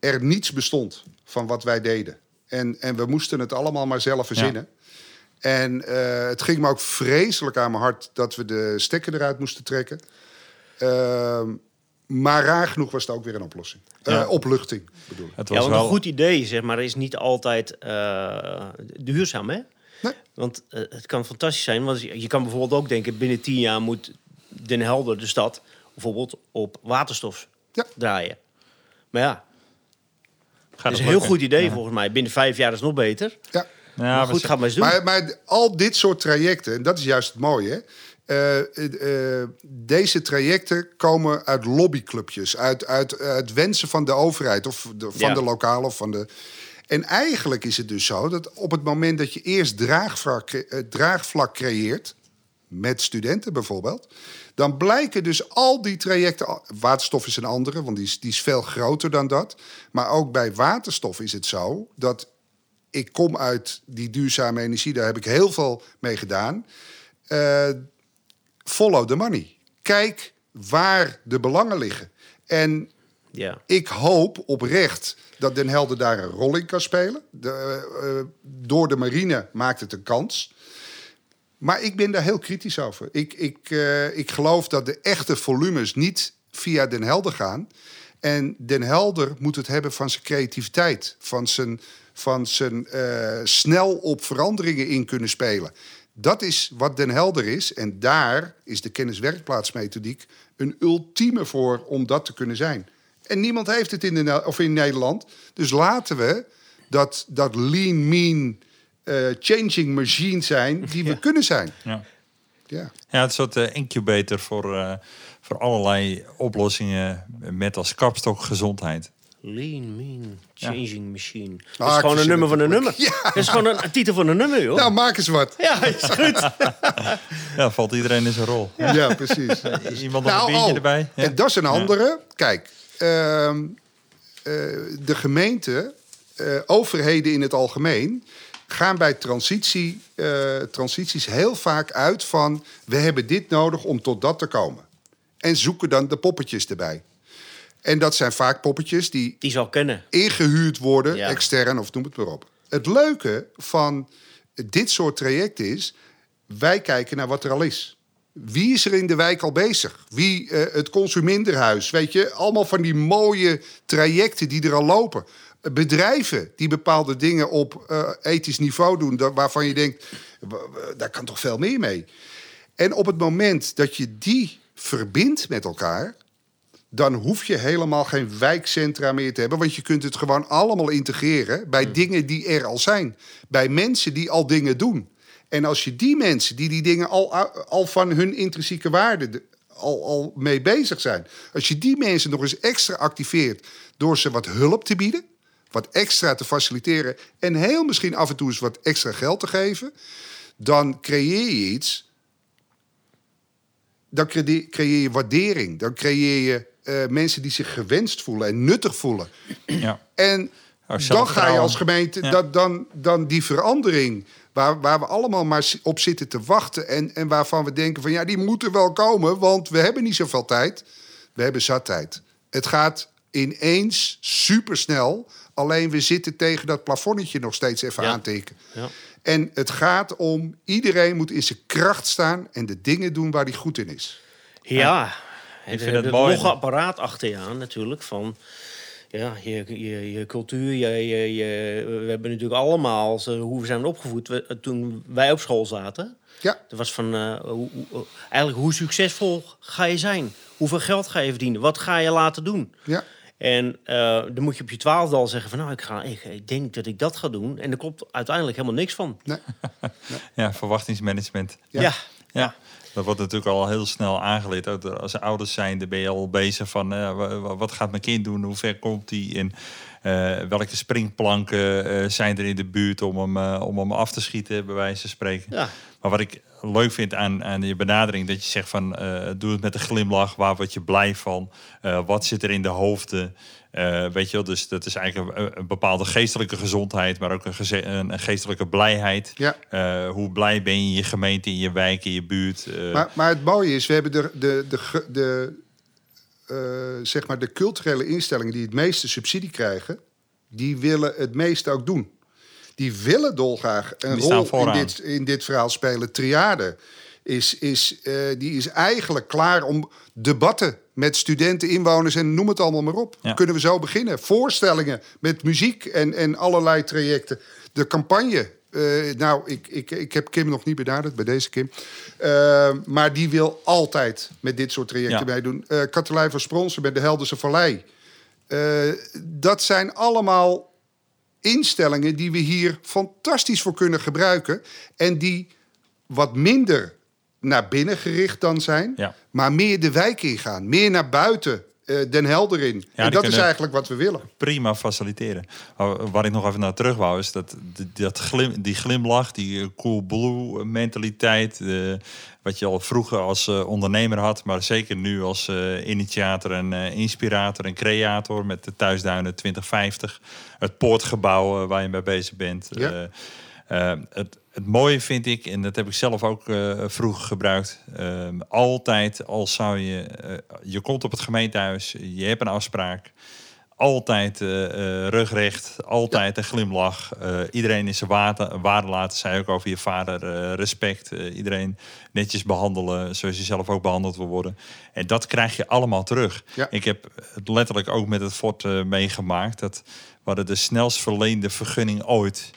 er niets bestond van wat wij deden. En, en we moesten het allemaal maar zelf verzinnen. En het ging me ook vreselijk aan mijn hart dat we de stekker eruit moesten trekken. Ehm, maar raar genoeg was het ook weer een oplossing. Eh, Ja. opluchting, bedoel ik. Het Ja, was want wel... een goed idee, zeg maar, is niet altijd eh, duurzaam, hè? Nee. Want eh, het kan fantastisch zijn. Want je kan bijvoorbeeld ook denken, binnen tien jaar moet Den Helder, de stad, bijvoorbeeld op waterstof Ja. draaien. Maar ja, Gaat dat is een heel goed idee Ja. volgens mij. Binnen vijf jaar is het nog beter. Ja. Ja, maar we goed, z- ga maar eens doen. Maar, maar al dit soort trajecten, en dat is juist het mooie. hè, eh, eh, deze trajecten komen uit lobbyclubjes, uit, uit, uit wensen van de overheid of de, van Ja. de lokale of van de. En eigenlijk is het dus zo dat op het moment dat je eerst draagvlak, eh, draagvlak creëert, met studenten bijvoorbeeld, dan blijken dus al die trajecten. Waterstof is een andere, want die is, die is veel groter dan dat. Maar ook bij waterstof is het zo dat ik kom uit die duurzame energie, daar heb ik heel veel mee gedaan. Follow the money. Kijk waar de belangen liggen. En Ja. ik hoop oprecht dat Den Helder daar een rol in kan spelen. De, eh, door de marine maakt het een kans. Maar ik ben daar heel kritisch over. Ik, ik, eh, ik geloof dat de echte volumes niet via Den Helder gaan. En Den Helder moet het hebben van zijn creativiteit. Van zijn, van zijn eh, snel op veranderingen in kunnen spelen. Dat is wat Den Helder is. En daar is de kenniswerkplaatsmethodiek een ultieme voor om dat te kunnen zijn. En niemand heeft het in, de, of in Nederland. Dus laten we dat, dat lean, mean, eh, changing machine zijn die we kunnen zijn. Ja. Ja. Ja, een soort eh, incubator voor, eh, voor allerlei oplossingen met als kapstok gezondheid. Lean, mean, changing machine. Dat Ah, is ik gewoon een nummer van een het nummer. ook. Dat is gewoon een, een titel van een nummer, joh. Nou, maak eens wat. Ja, is goed. Ja, valt iedereen in zijn rol. Ja, precies. Iemand nog een biertje oh, erbij? Ja. En dat is een andere. Kijk, ehm, eh, de gemeente, eh, overheden in het algemeen, gaan bij transitie, eh, transities heel vaak uit van... we hebben dit nodig om tot dat te komen. En zoeken dan de poppetjes erbij. En dat zijn vaak poppetjes die Die zal kennen. ingehuurd worden, Ja. extern of noem het maar op. Het leuke van dit soort trajecten is, wij kijken naar wat er al is. Wie is er in de wijk al bezig? Wie eh, het consumenderhuis? Weet je, allemaal van die mooie trajecten die er al lopen. Bedrijven die bepaalde dingen op eh, ethisch niveau doen, waarvan je denkt, daar kan toch veel meer mee. En op het moment dat je die verbindt met elkaar, dan hoef je helemaal geen wijkcentra meer te hebben. Want je kunt het gewoon allemaal integreren bij dingen die er al zijn. Bij mensen die al dingen doen. En als je die mensen die die dingen al, al van hun intrinsieke waarde de- al, al mee bezig zijn. Als je die mensen nog eens extra activeert door ze wat hulp te bieden. Wat extra te faciliteren. En heel misschien af en toe eens wat extra geld te geven. Dan creëer je iets dan creëer je waardering. Dan creëer je eh, mensen die zich gewenst voelen en nuttig voelen. Ja. En dan ga je als gemeente, Ja. dat, dan, dan die verandering... Waar, waar we allemaal maar op zitten te wachten... En, en waarvan we denken van ja, die moeten wel komen... want we hebben niet zoveel tijd. We hebben zat tijd. Het gaat ineens supersnel. Alleen we zitten tegen dat plafonnetje nog steeds even Ja. aantikken. Ja. En het gaat om, iedereen moet in zijn kracht staan... en de dingen doen waar hij goed in is. Ja, vind het, het het mooi. apparaat achter je aan natuurlijk. Van ja, je, je, je cultuur. Je, je, je- we hebben natuurlijk allemaal, zo, hoe we zijn opgevoed we- toen wij op school zaten. Ja, Dat was van, eh, hoe, hoe- eigenlijk hoe succesvol ga je zijn? Hoeveel geld ga je verdienen? Wat ga je laten doen? ja. En eh, dan moet je op je twaalfde al zeggen van, nou, ik, ga, ik, ik denk dat ik dat ga doen. En er komt uiteindelijk helemaal niks van. Nee. ja, verwachtingsmanagement. Ja, Ja. Ja. Dat wordt natuurlijk al heel snel aangeleerd. Als ouders zijn, dan ben je al bezig van eh, wa- wa- wat gaat mijn kind doen, hoe ver komt hij en eh, welke springplanken eh, zijn er in de buurt om hem, om hem af te schieten, bij wijze van spreken. ja. Maar wat ik leuk vind aan, aan je benadering, dat je zegt van doe het met een glimlach, waar word je blij van, wat zit er in de hoofden. Eh, weet je wel, dus dat is eigenlijk een, een bepaalde geestelijke gezondheid, maar ook een, geze- een, een geestelijke blijheid. Ja. Eh, hoe blij ben je in je gemeente, in je wijk, in je buurt. eh, Maar, maar het mooie is, we hebben de, de, de, de, zeg maar de culturele instellingen die het meeste subsidie krijgen, die willen het meeste ook doen. Die willen dolgraag een Die rol in dit, in dit verhaal spelen. Triade is, is, eh, die is eigenlijk klaar om debatten met studenten, inwoners en noem het allemaal maar op. Ja. Kunnen we zo beginnen. Voorstellingen met muziek en, en allerlei trajecten. De campagne. eh, nou, ik, ik, ik heb Kim nog niet benaderd, bij deze Kim. Eh, maar die wil altijd met dit soort trajecten Ja. meedoen. Eh Katelijn van Spronsen met de Helderse Vallei. Dat zijn allemaal instellingen die we hier fantastisch voor kunnen gebruiken. En die wat minder naar binnen gericht dan zijn. Ja. Maar meer de wijk ingaan. Meer naar buiten. eh, Den Helder in. en die dat is eigenlijk wat we willen. prima faciliteren. Maar Waar ik nog even naar terug wou, is dat, dat glim, die glimlach, die eh, cool blue mentaliteit, eh, wat je al vroeger als ondernemer had, maar zeker nu als initiator en inspirator en creator met de Thuisduinen 2050, het poortgebouw waar je mee bezig bent. Ja. Het, het mooie vind ik, en dat heb ik zelf ook eh, vroeger gebruikt, eh, altijd als zou je, eh, je komt op het gemeentehuis, je hebt een afspraak, altijd eh, rugrecht, altijd een glimlach. Iedereen is zijn waarde, waarde laten, zei ook over je vader, respect. Iedereen netjes behandelen, zoals je zelf ook behandeld wil worden. En dat krijg je allemaal terug. Ja. Ik heb het letterlijk ook met het fort meegemaakt. Dat we hadden de snelst verleende vergunning ooit.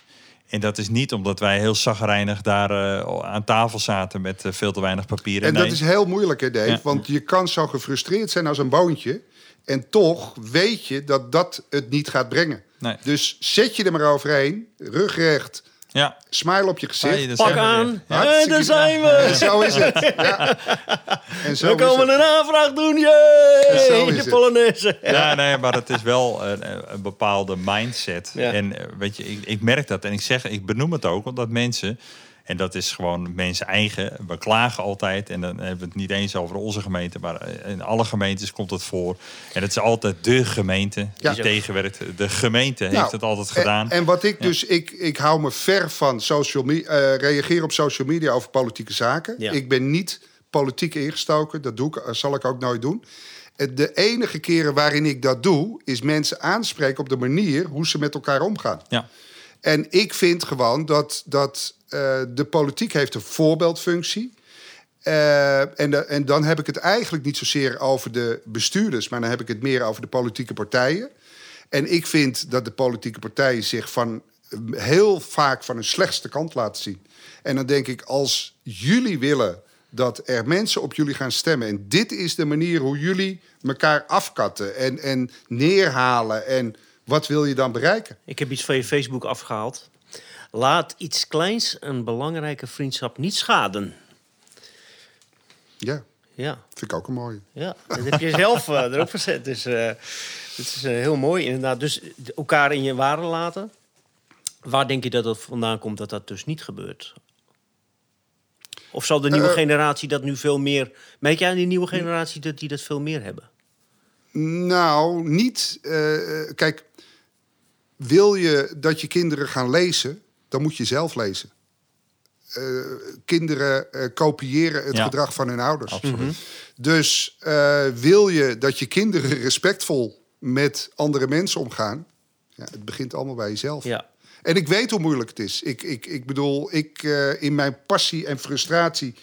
En dat is niet omdat wij heel zagrijnig daar eh, aan tafel zaten met eh, veel te weinig papieren. En Nee. dat is heel moeilijk, hè, Dave? Ja. Want je kan zo gefrustreerd zijn als een boontje. En toch weet je dat dat het niet gaat brengen. Nee. Dus zet je er maar overheen. Rugrecht. Ja. Smile op je gezicht. Pak aan. En daar zijn En we. zo is het. Ja. En zo We is komen het. een aanvraag doen. Zo Jee, de. Polonaise. Ja, nee, maar het is wel een, een bepaalde mindset. Ja. En eh, weet je, ik, ik merk dat en ik zeg, ik benoem het ook, omdat mensen, en dat is gewoon mensen eigen, we klagen altijd, en dan hebben we het niet eens over onze gemeente, maar eh, in alle gemeentes komt het voor. En het is altijd de gemeente Ja. die tegenwerkt. De gemeente heeft Nou, het altijd gedaan. En, wat ik dus, ik, ik hou me ver van social media, reageren op social media over politieke zaken. Ja. Ik ben niet politiek ingestoken, dat doe ik, eh, zal ik ook nooit doen. Eh, De enige keren waarin ik dat doe, is mensen aanspreken op de manier hoe ze met elkaar omgaan. ja. En ik vind gewoon dat, dat eh, de politiek heeft een voorbeeldfunctie. Eh, en, en dan heb ik het eigenlijk niet zozeer over de bestuurders, maar dan heb ik het meer over de politieke partijen. En ik vind dat de politieke partijen zich van heel vaak van hun slechtste kant laten zien. En dan denk ik, als jullie willen dat er mensen op jullie gaan stemmen. En dit is de manier hoe jullie elkaar afkatten en, en neerhalen. En wat wil je dan bereiken? Ik heb iets van je Facebook afgehaald. Laat iets kleins een belangrijke vriendschap niet schaden. Ja, Ja, vind ik ook een mooie. ja. dat heb je zelf eh, erop gezet. Dus eh het is eh, heel mooi inderdaad. Dus elkaar in je waarde laten. Waar denk je dat het vandaan komt dat dat dus niet gebeurt? Of zal de nieuwe Eh, generatie dat nu veel meer... Merk jij aan die nieuwe generatie dat die dat veel meer hebben? Nou, niet. eh, kijk, wil je dat je kinderen gaan lezen, dan moet je zelf lezen. Eh, kinderen eh, kopiëren het Ja. gedrag van hun ouders. Absoluut. Dus eh, wil je dat je kinderen respectvol met andere mensen omgaan, ja, het begint allemaal bij jezelf. Ja. En ik weet hoe moeilijk het is. Ik, ik, ik bedoel, ik in mijn passie en frustratie.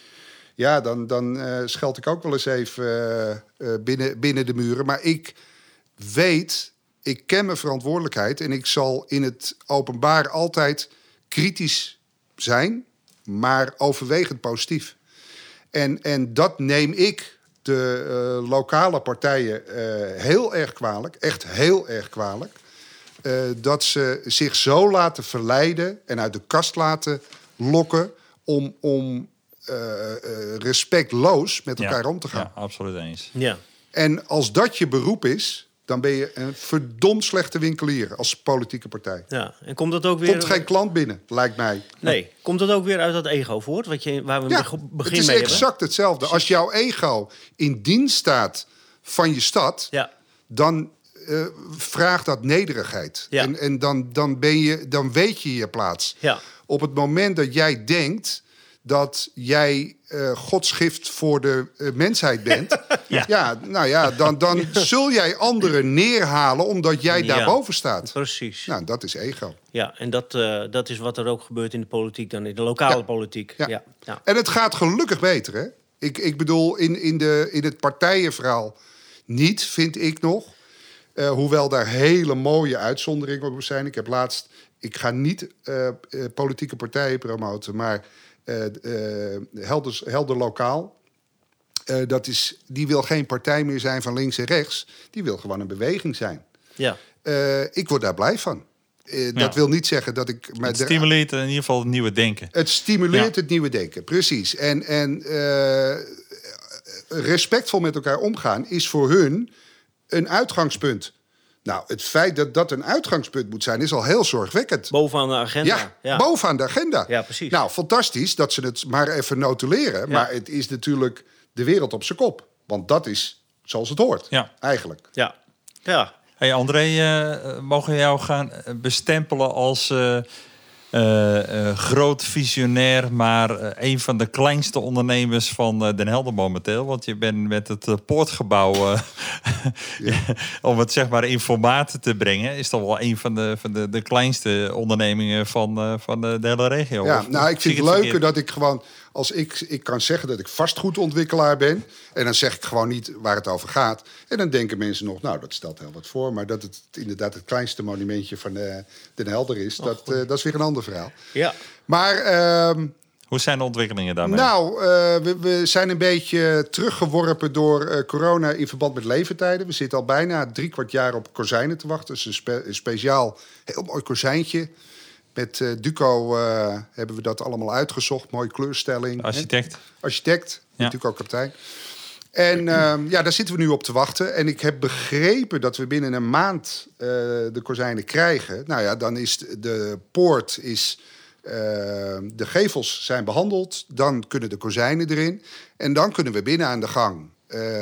Ja, dan, dan scheld ik ook wel eens even binnen, binnen de muren. Maar ik weet, ik ken mijn verantwoordelijkheid. En ik zal in het openbaar altijd kritisch zijn, maar overwegend positief. En, en dat neem ik de eh, lokale partijen eh, heel erg kwalijk. Echt heel erg kwalijk. Eh, dat ze zich zo laten verleiden en uit de kast laten lokken om, om eh, eh, respectloos met elkaar ja. om te gaan. Ja, absoluut eens. Ja. En als dat je beroep is, dan ben je een verdomd slechte winkelier als politieke partij. ja. En komt dat ook weer... Komt geen klant binnen, lijkt mij. Nee, komt dat ook weer uit dat ego voort? Wat je, waar we Ja, beg- begin het is mee hebben? exact hetzelfde. Als jouw ego in dienst staat van je stad, Ja, dan eh, vraagt dat nederigheid. Ja. En, en dan, dan, ben je, dan weet je je plaats. ja, Op het moment dat jij denkt dat jij eh godsgift voor de eh, mensheid bent, ja. nou ja, dan, dan zul jij anderen neerhalen omdat jij Ja. daarboven staat. precies. Nou, dat is ego. Ja, en dat, eh, dat is wat er ook gebeurt in de politiek dan, in de lokale Ja. politiek. Ja. Ja. Ja. En het gaat gelukkig beter, hè? Ik, ik bedoel, in, in, de, in het partijenverhaal niet, vind ik nog. Eh, hoewel daar hele mooie uitzonderingen op zijn. Ik heb laatst, ik ga niet eh, eh, politieke partijen promoten, maar helder, helder lokaal. Eh, dat is, die wil geen partij meer zijn van links en rechts. Die wil gewoon een beweging zijn. ja. Eh, ik word daar blij van. Eh, Ja. Dat wil niet zeggen dat ik. maar Het er- stimuleert in ieder geval het nieuwe denken. het stimuleert Ja. het nieuwe denken, precies. En, en eh, respectvol met elkaar omgaan is voor hun een uitgangspunt. Nou, het feit dat dat een uitgangspunt moet zijn, is al heel zorgwekkend. Bovenaan de agenda. Ja, ja. bovenaan de agenda. Ja, precies. Nou, fantastisch dat ze het maar even notuleren. Maar het is natuurlijk de wereld op zijn kop. Want dat is zoals het hoort, Ja. eigenlijk. ja. ja. Hey André, eh, mogen we jou gaan eh, bestempelen als eh, eh, eh, groot visionair, maar eh, een van de kleinste ondernemers van eh, Den Helder momenteel? Want je bent met het eh, poortgebouw, eh, om het zeg maar in formaat te brengen, is toch wel een van de, van de, de kleinste ondernemingen van, eh, van de, hele regio. Ja, Of- nou, ik vind het leuker dat ik gewoon... Als ik, ik kan zeggen dat ik vastgoedontwikkelaar ben... en dan zeg ik gewoon niet waar het over gaat. En dan denken mensen nog, nou, dat stelt heel wat voor... maar dat het inderdaad het kleinste monumentje van de, Den Helder is... dat, eh, dat is weer een ander verhaal. ja. Maar ehm, Hoe zijn de ontwikkelingen daarmee? nou, eh, we, we zijn een beetje teruggeworpen door eh, corona in verband met levertijden. We zitten al bijna drie kwart jaar op kozijnen te wachten. Dus een, spe- een speciaal, heel mooi kozijntje. Met eh, Duco eh, hebben we dat allemaal uitgezocht. Mooie kleurstelling. hè? Architect. Architect, Ja. Duco kapitein. En ehm, ja, daar zitten we nu op te wachten. En ik heb begrepen dat we binnen een maand eh, de kozijnen krijgen. Nou ja, dan is de, de poort is... eh, de gevels zijn behandeld. Dan kunnen de kozijnen erin. En dan kunnen we binnen aan de gang.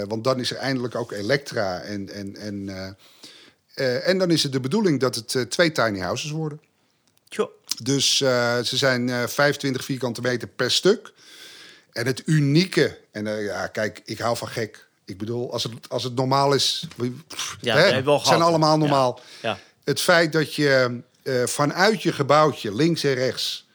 Want dan is er eindelijk ook elektra. En, en, en, en dan is het de bedoeling dat het twee tiny houses worden. Dus eh, ze zijn eh 25 vierkante meter per stuk. En het unieke, en eh, ja, kijk, ik hou van gek. Ik bedoel, als het, als het normaal is, pff, Ja, hè, het zijn gehad. allemaal normaal. Ja. Het feit dat je vanuit je gebouwtje, links en rechts,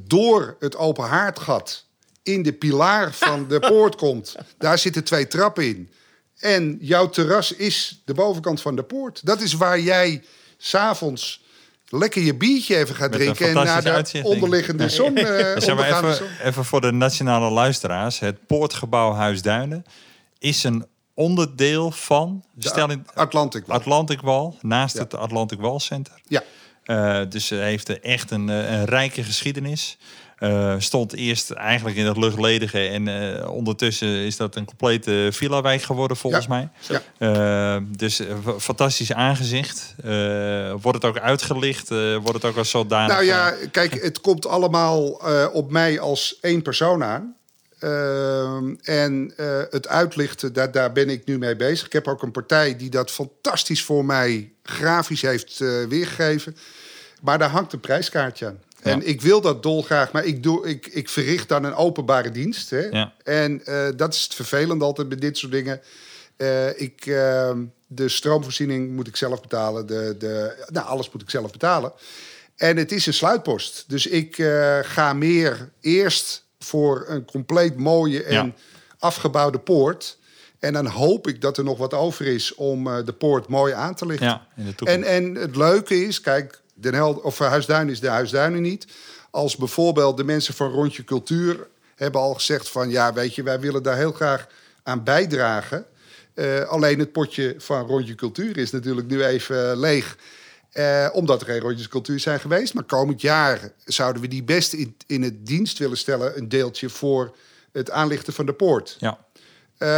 door het open haardgat in de pilaar van de poort komt. Daar zitten twee trappen in. En jouw terras is de bovenkant van de poort. Dat is waar jij s'avonds lekker je biertje even gaat Met drinken... en naar de uitzicht, onderliggende zon... eh, Zeg maar ondergaande even, zon. even voor de nationale luisteraars. Het poortgebouw Huisduinen is een onderdeel van De stel in, Atlantic Wall. Atlantic Wall, naast Ja. het Atlantic Wall Center. Ja, Eh, dus heeft echt een, eh, een rijke geschiedenis. Eh, stond eerst eigenlijk in het luchtledige en eh, ondertussen is dat een complete villa-wijk geworden volgens Ja. mij. ja. Eh, dus eh, fantastisch aangezicht. Eh, wordt het ook uitgelicht? Eh, wordt het ook als zodanig? Nou ja, eh, kijk, het komt allemaal eh, op mij als één persoon aan. En eh, het uitlichten, daar, daar ben ik nu mee bezig. Ik heb ook een partij die dat fantastisch voor mij grafisch heeft eh, weergegeven. Maar daar hangt een prijskaartje aan. En Ja. ik wil dat dolgraag, maar ik, doe, ik, ik verricht dan een openbare dienst. Hè? Ja. En eh, dat is het vervelende altijd bij dit soort dingen. Eh, ik, ehm, de stroomvoorziening moet ik zelf betalen. De, de, nou, alles moet ik zelf betalen. En het is een sluitpost. Dus ik eh, ga meer eerst voor een compleet mooie en Ja. afgebouwde poort. En dan hoop ik dat er nog wat over is om de poort mooi aan te lichten. Ja, in de toekomst. En, en het leuke is, kijk, Den Helder, of Huisduin is de Huisduinen niet. Als bijvoorbeeld de mensen van Rondje Cultuur hebben al gezegd van... ja, weet je, wij willen daar heel graag aan bijdragen. Eh, alleen het potje van Rondje Cultuur is natuurlijk nu even eh, leeg. Eh, omdat er geen rondjes cultuur zijn geweest. Maar komend jaar zouden we die best in, in het dienst willen stellen. Een deeltje voor het aanlichten van de poort. ja. Eh,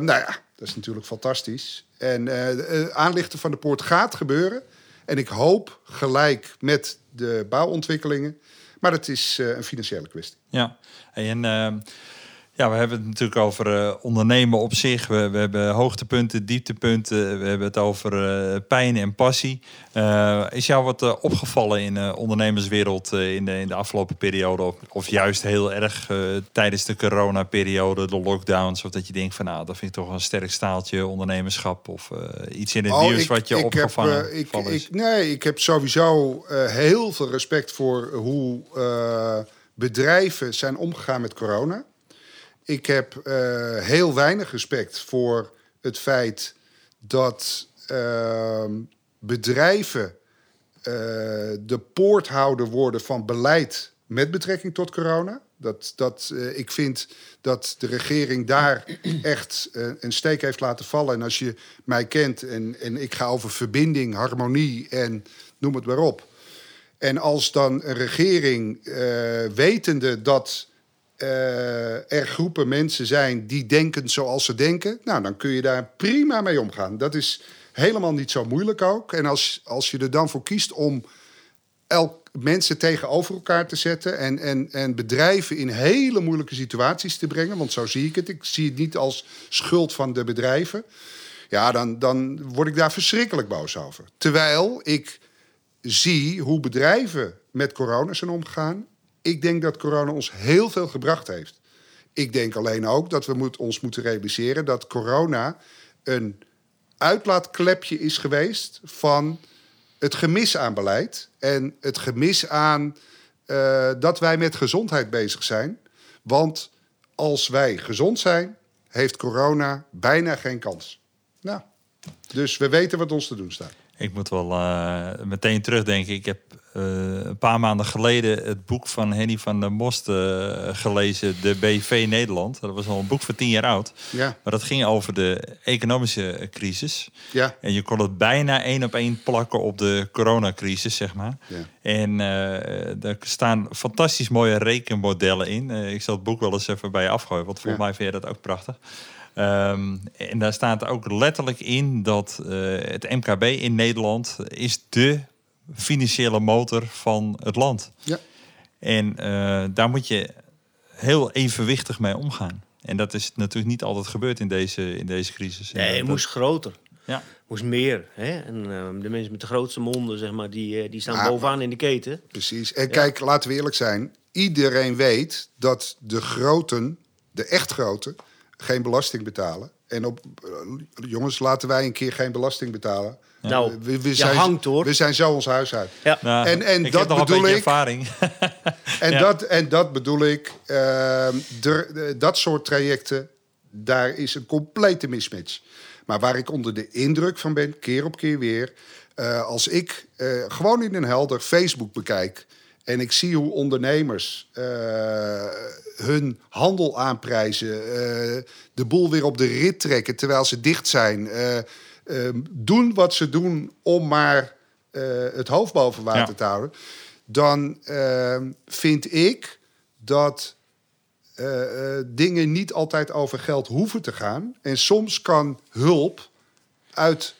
nou ja, dat is natuurlijk fantastisch. En eh, het eh, aanlichten van de poort gaat gebeuren. En ik hoop gelijk met de bouwontwikkelingen. Maar het is eh, een financiële kwestie. Ja, en ehm, ja, we hebben het natuurlijk over eh, ondernemen op zich. We, we hebben hoogtepunten, dieptepunten. We hebben het over eh, pijn en passie. Eh, is jou wat opgevallen in de ondernemerswereld in, de, in de afgelopen periode? Of, of juist heel erg tijdens de coronaperiode, de lockdowns? Of dat je denkt van nou, dat vind ik toch een sterk staaltje ondernemerschap. Of iets in het Oh, nieuws ik- wat je ik heb, opgevangen eh, ik, is. ik, Nee, ik heb sowieso heel veel respect voor hoe bedrijven zijn omgegaan met corona. Ik heb eh, heel weinig respect voor het feit dat ehm, bedrijven eh, de poorthouder worden van beleid met betrekking tot corona. Dat, dat, eh, ik vind dat de regering daar echt een steek heeft laten vallen. En als je mij kent en, en ik ga over verbinding, harmonie en noem het maar op. En als dan een regering, wetende dat eh, er groepen mensen zijn die denken zoals ze denken, nou, dan kun je daar prima mee omgaan. Dat is helemaal niet zo moeilijk ook. En als, als je er dan voor kiest om elk, mensen tegenover elkaar te zetten en, en, en bedrijven in hele moeilijke situaties te brengen, want zo zie ik het. Ik zie het niet als schuld van de bedrijven. Ja, dan, dan word ik daar verschrikkelijk boos over. Terwijl ik zie hoe bedrijven met corona zijn omgegaan. Ik denk dat corona ons heel veel gebracht heeft. Ik denk alleen ook dat we moet, ons moeten realiseren dat corona een uitlaatklepje is geweest van het gemis aan beleid en het gemis aan eh, dat wij met gezondheid bezig zijn. Want als wij gezond zijn, heeft corona bijna geen kans. Nou, dus we weten wat ons te doen staat. Ik moet wel eh, meteen terugdenken. Ik heb eh, een paar maanden geleden het boek van Henny van der Most eh, gelezen, De BV Nederland. Dat was al een boek van tien jaar oud. Ja, Maar dat ging over de economische crisis. ja, En je kon het bijna één op één plakken op de coronacrisis, zeg maar. ja. En er staan fantastisch mooie rekenmodellen in. Ik zal het boek wel eens even bij je afgooien, want volgens mij vind je dat ook prachtig. Ehm, en daar staat ook letterlijk in dat eh, het MKB in Nederland is de financiële motor van het land. Ja. En eh, daar moet je heel evenwichtig mee omgaan. En dat is natuurlijk niet altijd gebeurd in deze, in deze crisis. Nee, dat- het moest groter. Ja. moest meer. Hè? En eh, de mensen met de grootste monden, zeg maar, die, eh, die staan Ah, bovenaan in de keten. Precies. En kijk, laten we eerlijk zijn. Iedereen weet dat de groten, de echt groten, geen belasting betalen. En op, eh, jongens, laten wij een keer geen belasting betalen. Nou, Eh, we, we je zijn, hangt, hoor. We zijn zo ons huis uit. Ja. Nou, En- en ik dat heb bedoel ik. ervaring. En, Ja. dat, en dat bedoel ik. ehm, de- dat soort trajecten, daar is een complete mismatch. Maar waar ik onder de indruk van ben, keer op keer weer. eh, als ik eh, gewoon in een helder Facebook bekijk. En ik zie hoe ondernemers eh, hun handel aanprijzen. eh, de boel weer op de rit trekken terwijl ze dicht zijn. eh, ehm, doen wat ze doen om maar het hoofd boven water Ja. te houden. Dan ehm, vind ik dat dingen niet altijd over geld hoeven te gaan. En soms kan hulp uit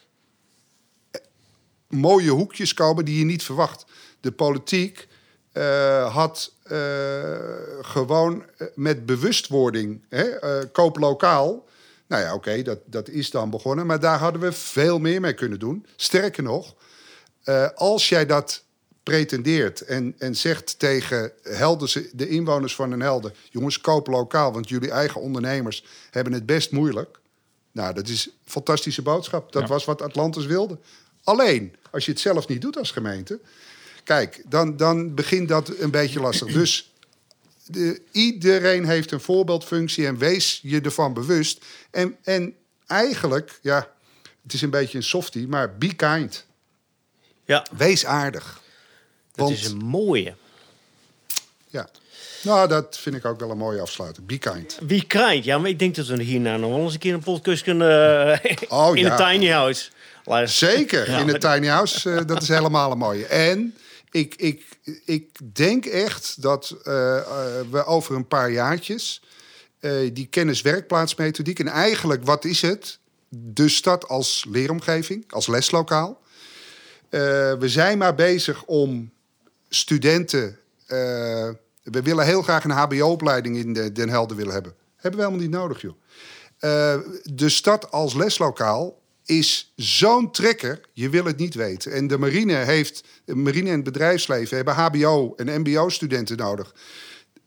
mooie hoekjes komen die je niet verwacht. De politiek eh, had eh, gewoon eh, met bewustwording, hè, koop lokaal. Nou ja, oké, dat, dat is dan begonnen. Maar daar hadden we veel meer mee kunnen doen. Sterker nog, als jij dat pretendeert en, en zegt tegen Helden, de inwoners van een Helden... jongens, koop lokaal, want jullie eigen ondernemers hebben het best moeilijk. Nou, dat is een fantastische boodschap. Dat Ja. was wat Atlantis wilde. Alleen, als je het zelf niet doet als gemeente... kijk, dan, dan begint dat een beetje lastig. Dus de, iedereen heeft een voorbeeldfunctie en wees je ervan bewust. En, en eigenlijk, ja, het is een beetje een softie, maar be kind. Ja, Wees aardig. dat Want- is een mooie. Ja. Nou, dat vind ik ook wel een mooie afsluiting. Be kind. Wie kind? Ja, maar ik denk dat we hierna nog wel eens een keer een podcast kunnen... Oh, in ja. een tiny house. Luister. Zeker, in het tiny house. eh, dat is helemaal een mooie. En ik, ik, ik denk echt dat eh, eh, we over een paar jaartjes... eh, die kennis-werkplaatsmethodiek... en eigenlijk, wat is het? De stad als leeromgeving, als leslokaal. We zijn maar bezig om studenten... we willen heel graag een hbo-opleiding in de, Den Helder willen hebben. Hebben we helemaal niet nodig, joh. De stad als leslokaal is zo'n trekker, je wil het niet weten. En de marine heeft, de marine en het bedrijfsleven hebben HBO- en MBO-studenten nodig.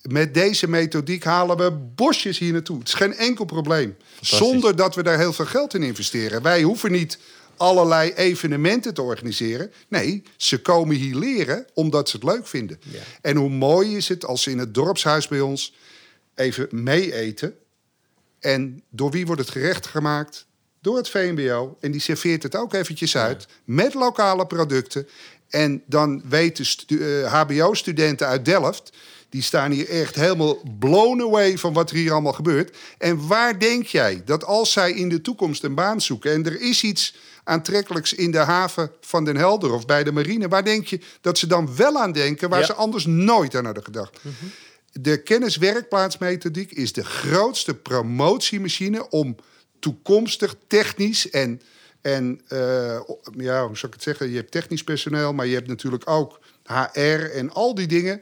Met deze methodiek halen we bosjes hier naartoe. Het is geen enkel probleem. Zonder dat we daar heel veel geld in investeren. Wij hoeven niet allerlei evenementen te organiseren. Nee, ze komen hier leren omdat ze het leuk vinden. En hoe mooi is het als ze in het dorpshuis bij ons even mee eten. En door wie wordt het gerecht gemaakt? Door het VMBO. En die serveert het ook eventjes uit met lokale producten. En dan weten stu- eh, HBO-studenten uit Delft... die staan hier echt helemaal blown away van wat er hier allemaal gebeurt. En waar denk jij dat als zij in de toekomst een baan zoeken... en er is iets aantrekkelijks in de haven van Den Helder of bij de marine... waar denk je dat ze dan wel aan denken... waar Ja. ze anders nooit aan hadden gedacht? De kenniswerkplaatsmethodiek is de grootste promotiemachine om toekomstig technisch en, en eh, ja, hoe zou ik het zeggen? Je hebt technisch personeel, maar je hebt natuurlijk ook HR en al die dingen.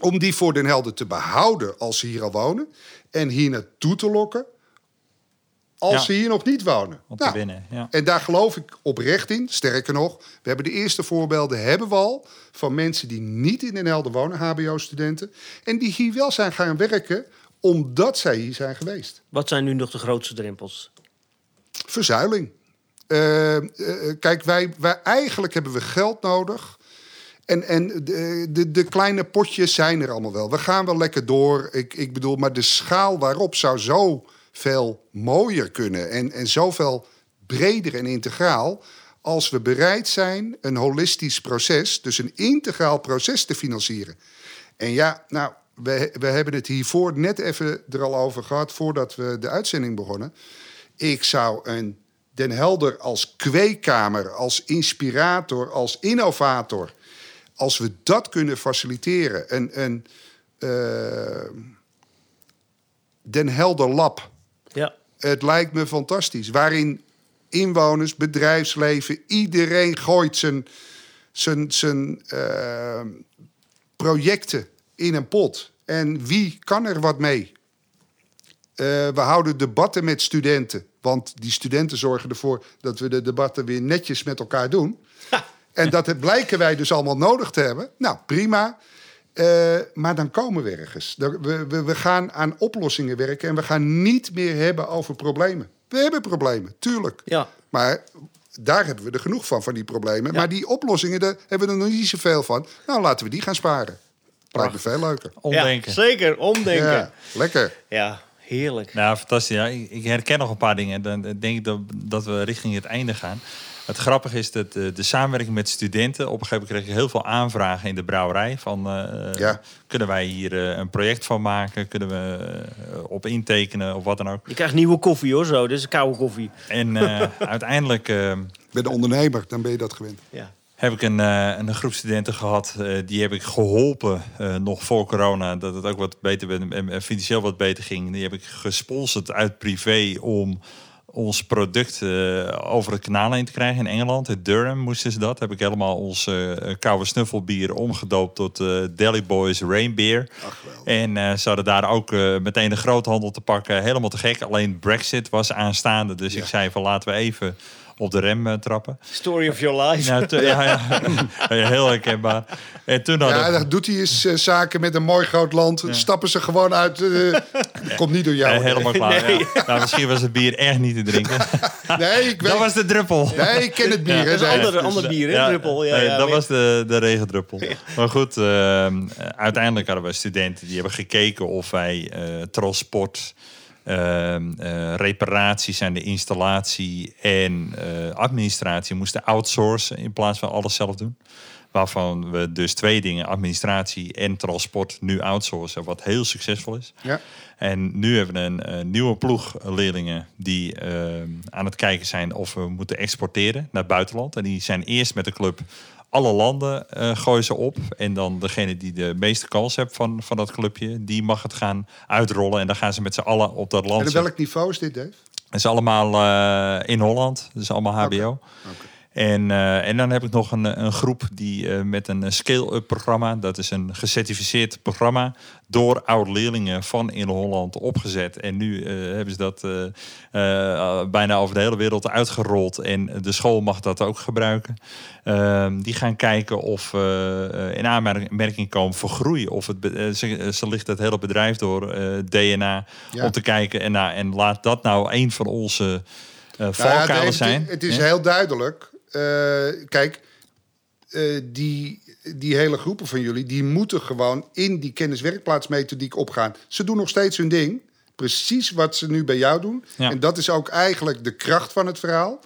Om die voor Den Helder te behouden als ze hier al wonen. En hier naartoe te lokken als Ja. ze hier nog niet wonen. Om te Nou, winnen, ja. En daar geloof ik oprecht in. Sterker nog, we hebben de eerste voorbeelden hebben we al van mensen die niet in Den Helder wonen, HBO-studenten, en die hier wel zijn gaan werken omdat zij hier zijn geweest. Wat zijn nu nog de grootste drempels? Verzuiling. Eh, eh, kijk, wij, wij eigenlijk hebben we geld nodig. En, en de, de, de kleine potjes zijn er allemaal wel. We gaan wel lekker door. Ik, ik bedoel, maar de schaal waarop zou zo veel mooier kunnen. En, en zoveel breder en integraal. als we bereid zijn een holistisch proces, dus een integraal proces te financieren. En ja, nou, we, we hebben het hiervoor net even er al over gehad voordat we de uitzending begonnen. Ik zou een Den Helder als kweekkamer, als inspirator, als innovator, als we dat kunnen faciliteren, een, een eh, Den Helder Lab. Ja. Het lijkt me fantastisch. Waarin inwoners, bedrijfsleven, iedereen gooit zijn, zijn, zijn eh, projecten in een pot. En wie kan er wat mee? Eh, we houden debatten met studenten. Want die studenten zorgen ervoor dat we de debatten weer netjes met elkaar doen. En dat het blijken wij dus allemaal nodig te hebben. Nou, prima. Eh, maar dan komen we ergens. We, we, we gaan aan oplossingen werken en we gaan niet meer hebben over problemen. We hebben problemen, tuurlijk. Ja. Maar daar hebben we er genoeg van, van die problemen. Maar die oplossingen, daar hebben we er nog niet zoveel van. Nou, laten we die gaan sparen. Lijkt me veel leuker. Omdenken. Ja, zeker, omdenken. Ja, Ja, lekker. heerlijk. Nou, fantastisch. Ja, ik, ik herken nog een paar dingen. Dan denk ik dat, dat we richting het einde gaan. Het grappige is dat eh, de samenwerking met studenten... op een gegeven moment kreeg ik heel veel aanvragen in de brouwerij. Van, eh, Ja. Kunnen wij hier eh, een project van maken? Kunnen we op intekenen of wat dan ook? Je krijgt nieuwe koffie hoor, zo. Dit is koude koffie. En eh, uiteindelijk... eh, Ik ben een ondernemer, dan ben je dat gewend. Ja. Heb ik een, eh, een groep studenten gehad. eh, die heb ik geholpen eh, nog voor corona. Dat het ook wat beter werd en financieel wat beter ging. Die heb ik gesponsord uit privé om ons product over het kanaal heen te krijgen in Engeland. In Durham moesten ze dat. Heb ik helemaal ons eh koude snuffelbier omgedoopt tot Deli Boys Rain Beer. En ze hadden daar ook meteen de groothandel te pakken. Helemaal te gek. Alleen Brexit was aanstaande. Dus ik zei van laten we even op de rem eh, trappen. Story of your life. Ja, te- ja, ja. Ja, heel herkenbaar. En toen hadden Ja, dan doet hij eens eh, zaken met een mooi groot land. Stappen ze gewoon uit. eh, komt niet door jou. Helemaal klaar. ja. Nou, misschien was het bier echt niet te drinken. Nee, ik weet. Dat was de druppel. Nee, ik ken het bier. hè, Dat is een ander, ander bier, hè? druppel. Ja, nee, ja, dat was de, de regendruppel. Maar goed, ehm, uiteindelijk hadden we studenten die hebben gekeken of wij eh, transport, ehm, eh, reparaties aan de installatie en eh, administratie moesten outsourcen in plaats van alles zelf doen. Waarvan we dus twee dingen, administratie en transport, nu outsourcen, wat heel succesvol is. Ja. En nu hebben we een eh, nieuwe ploeg leerlingen die eh, aan het kijken zijn of we moeten exporteren naar het buitenland. En die zijn eerst met de club alle landen eh, gooien ze op. En dan degene die de meeste kans heeft van, van dat clubje, die mag het gaan uitrollen. En dan gaan ze met z'n allen op dat land. En welk niveau is dit, Dave? Het is allemaal eh, in Holland. Het is allemaal HBO. En, eh, en dan heb ik nog een, een groep die eh, met een scale-up programma, dat is een gecertificeerd programma, door oud-leerlingen van in Holland opgezet. En nu eh, hebben ze dat eh, eh, bijna over de hele wereld uitgerold. En de school mag dat ook gebruiken. Ehm, die gaan kijken of eh, eh, in aanmerking komen voor groei. Of het, eh, ze, ze ligt het hele bedrijf door, eh, DNA, Ja. om te kijken. En, nou, en laat dat nou een van onze eh Nou ja, valkuilen Dave, zijn. Het is Ja? heel duidelijk. Eh, kijk, eh, die, die hele groepen van jullie... die moeten gewoon in die kenniswerkplaatsmethodiek opgaan. Ze doen nog steeds hun ding. Precies wat ze nu bij jou doen. Ja. En dat is ook eigenlijk de kracht van het verhaal.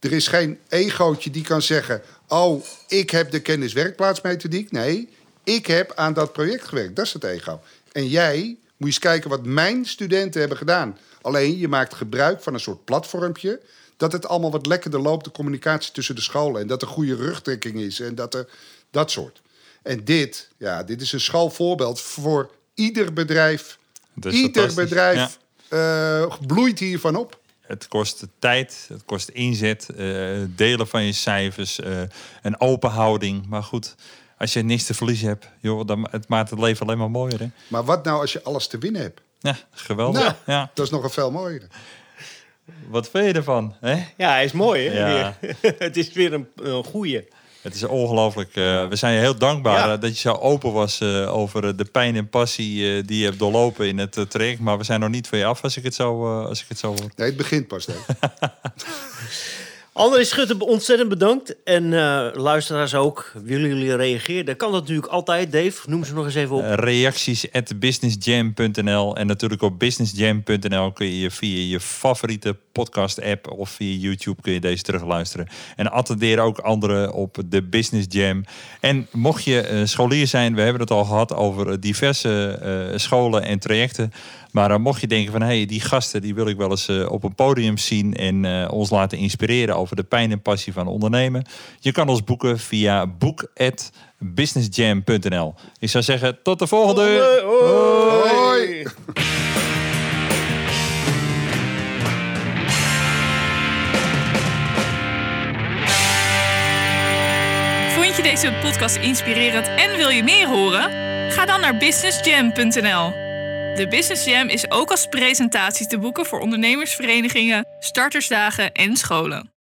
Er is geen egootje die kan zeggen... oh, ik heb de kenniswerkplaatsmethodiek. Nee, ik heb aan dat project gewerkt. Dat is het ego. En jij moet je eens kijken wat mijn studenten hebben gedaan. Alleen, je maakt gebruik van een soort platformpje... dat het allemaal wat lekkerder loopt, de communicatie tussen de scholen... en dat er goede rugtrekking is en dat er dat soort. En dit, ja, dit is een schoolvoorbeeld voor ieder bedrijf. Ieder bedrijf eh, bloeit hiervan op. Het kost tijd, het kost inzet, eh, delen van je cijfers, eh, een open houding. Maar goed, als je niks te verliezen hebt, joh, dan het maakt het leven alleen maar mooier. Hè? Maar wat nou als je alles te winnen hebt? Ja, geweldig. Nou, Ja. dat is nog een veel mooier. Wat vind je ervan? Hè? Ja, hij is mooi, hè? Ja. Weer. het is weer een, een goeie. Het is ongelooflijk. eh, we zijn je heel dankbaar Ja. eh, dat je zo open was eh, over de pijn en passie eh, die je hebt doorlopen in het traject. Maar we zijn nog niet van je af als ik het zo, eh, als ik het zo hoor. Nee, het begint pas. Hè. André Schutte, ontzettend bedankt. En eh, luisteraars ook. Willen jullie reageren? Dan kan dat natuurlijk altijd. Dave, noem ze nog eens even op. Eh, reacties at businessjam.nl. En natuurlijk op businessjam.nl kun je via je favoriete podcast app of via YouTube kun je deze terugluisteren. En attendeer ook anderen op de Business Jam. En mocht je eh, scholier zijn, we hebben het al gehad over diverse scholen en trajecten. Maar dan mocht je denken van hé, hey, die gasten die wil ik wel eens eh, op een podium zien en eh, ons laten inspireren over de pijn en passie van ondernemen. Je kan ons boeken via boek@businessjam.nl. Ik zou zeggen, tot de volgende. Hoi! Vond je deze podcast inspirerend en wil je meer horen? Ga dan naar businessjam.nl. De Business Jam is ook als presentatie te boeken voor ondernemersverenigingen, startersdagen en scholen.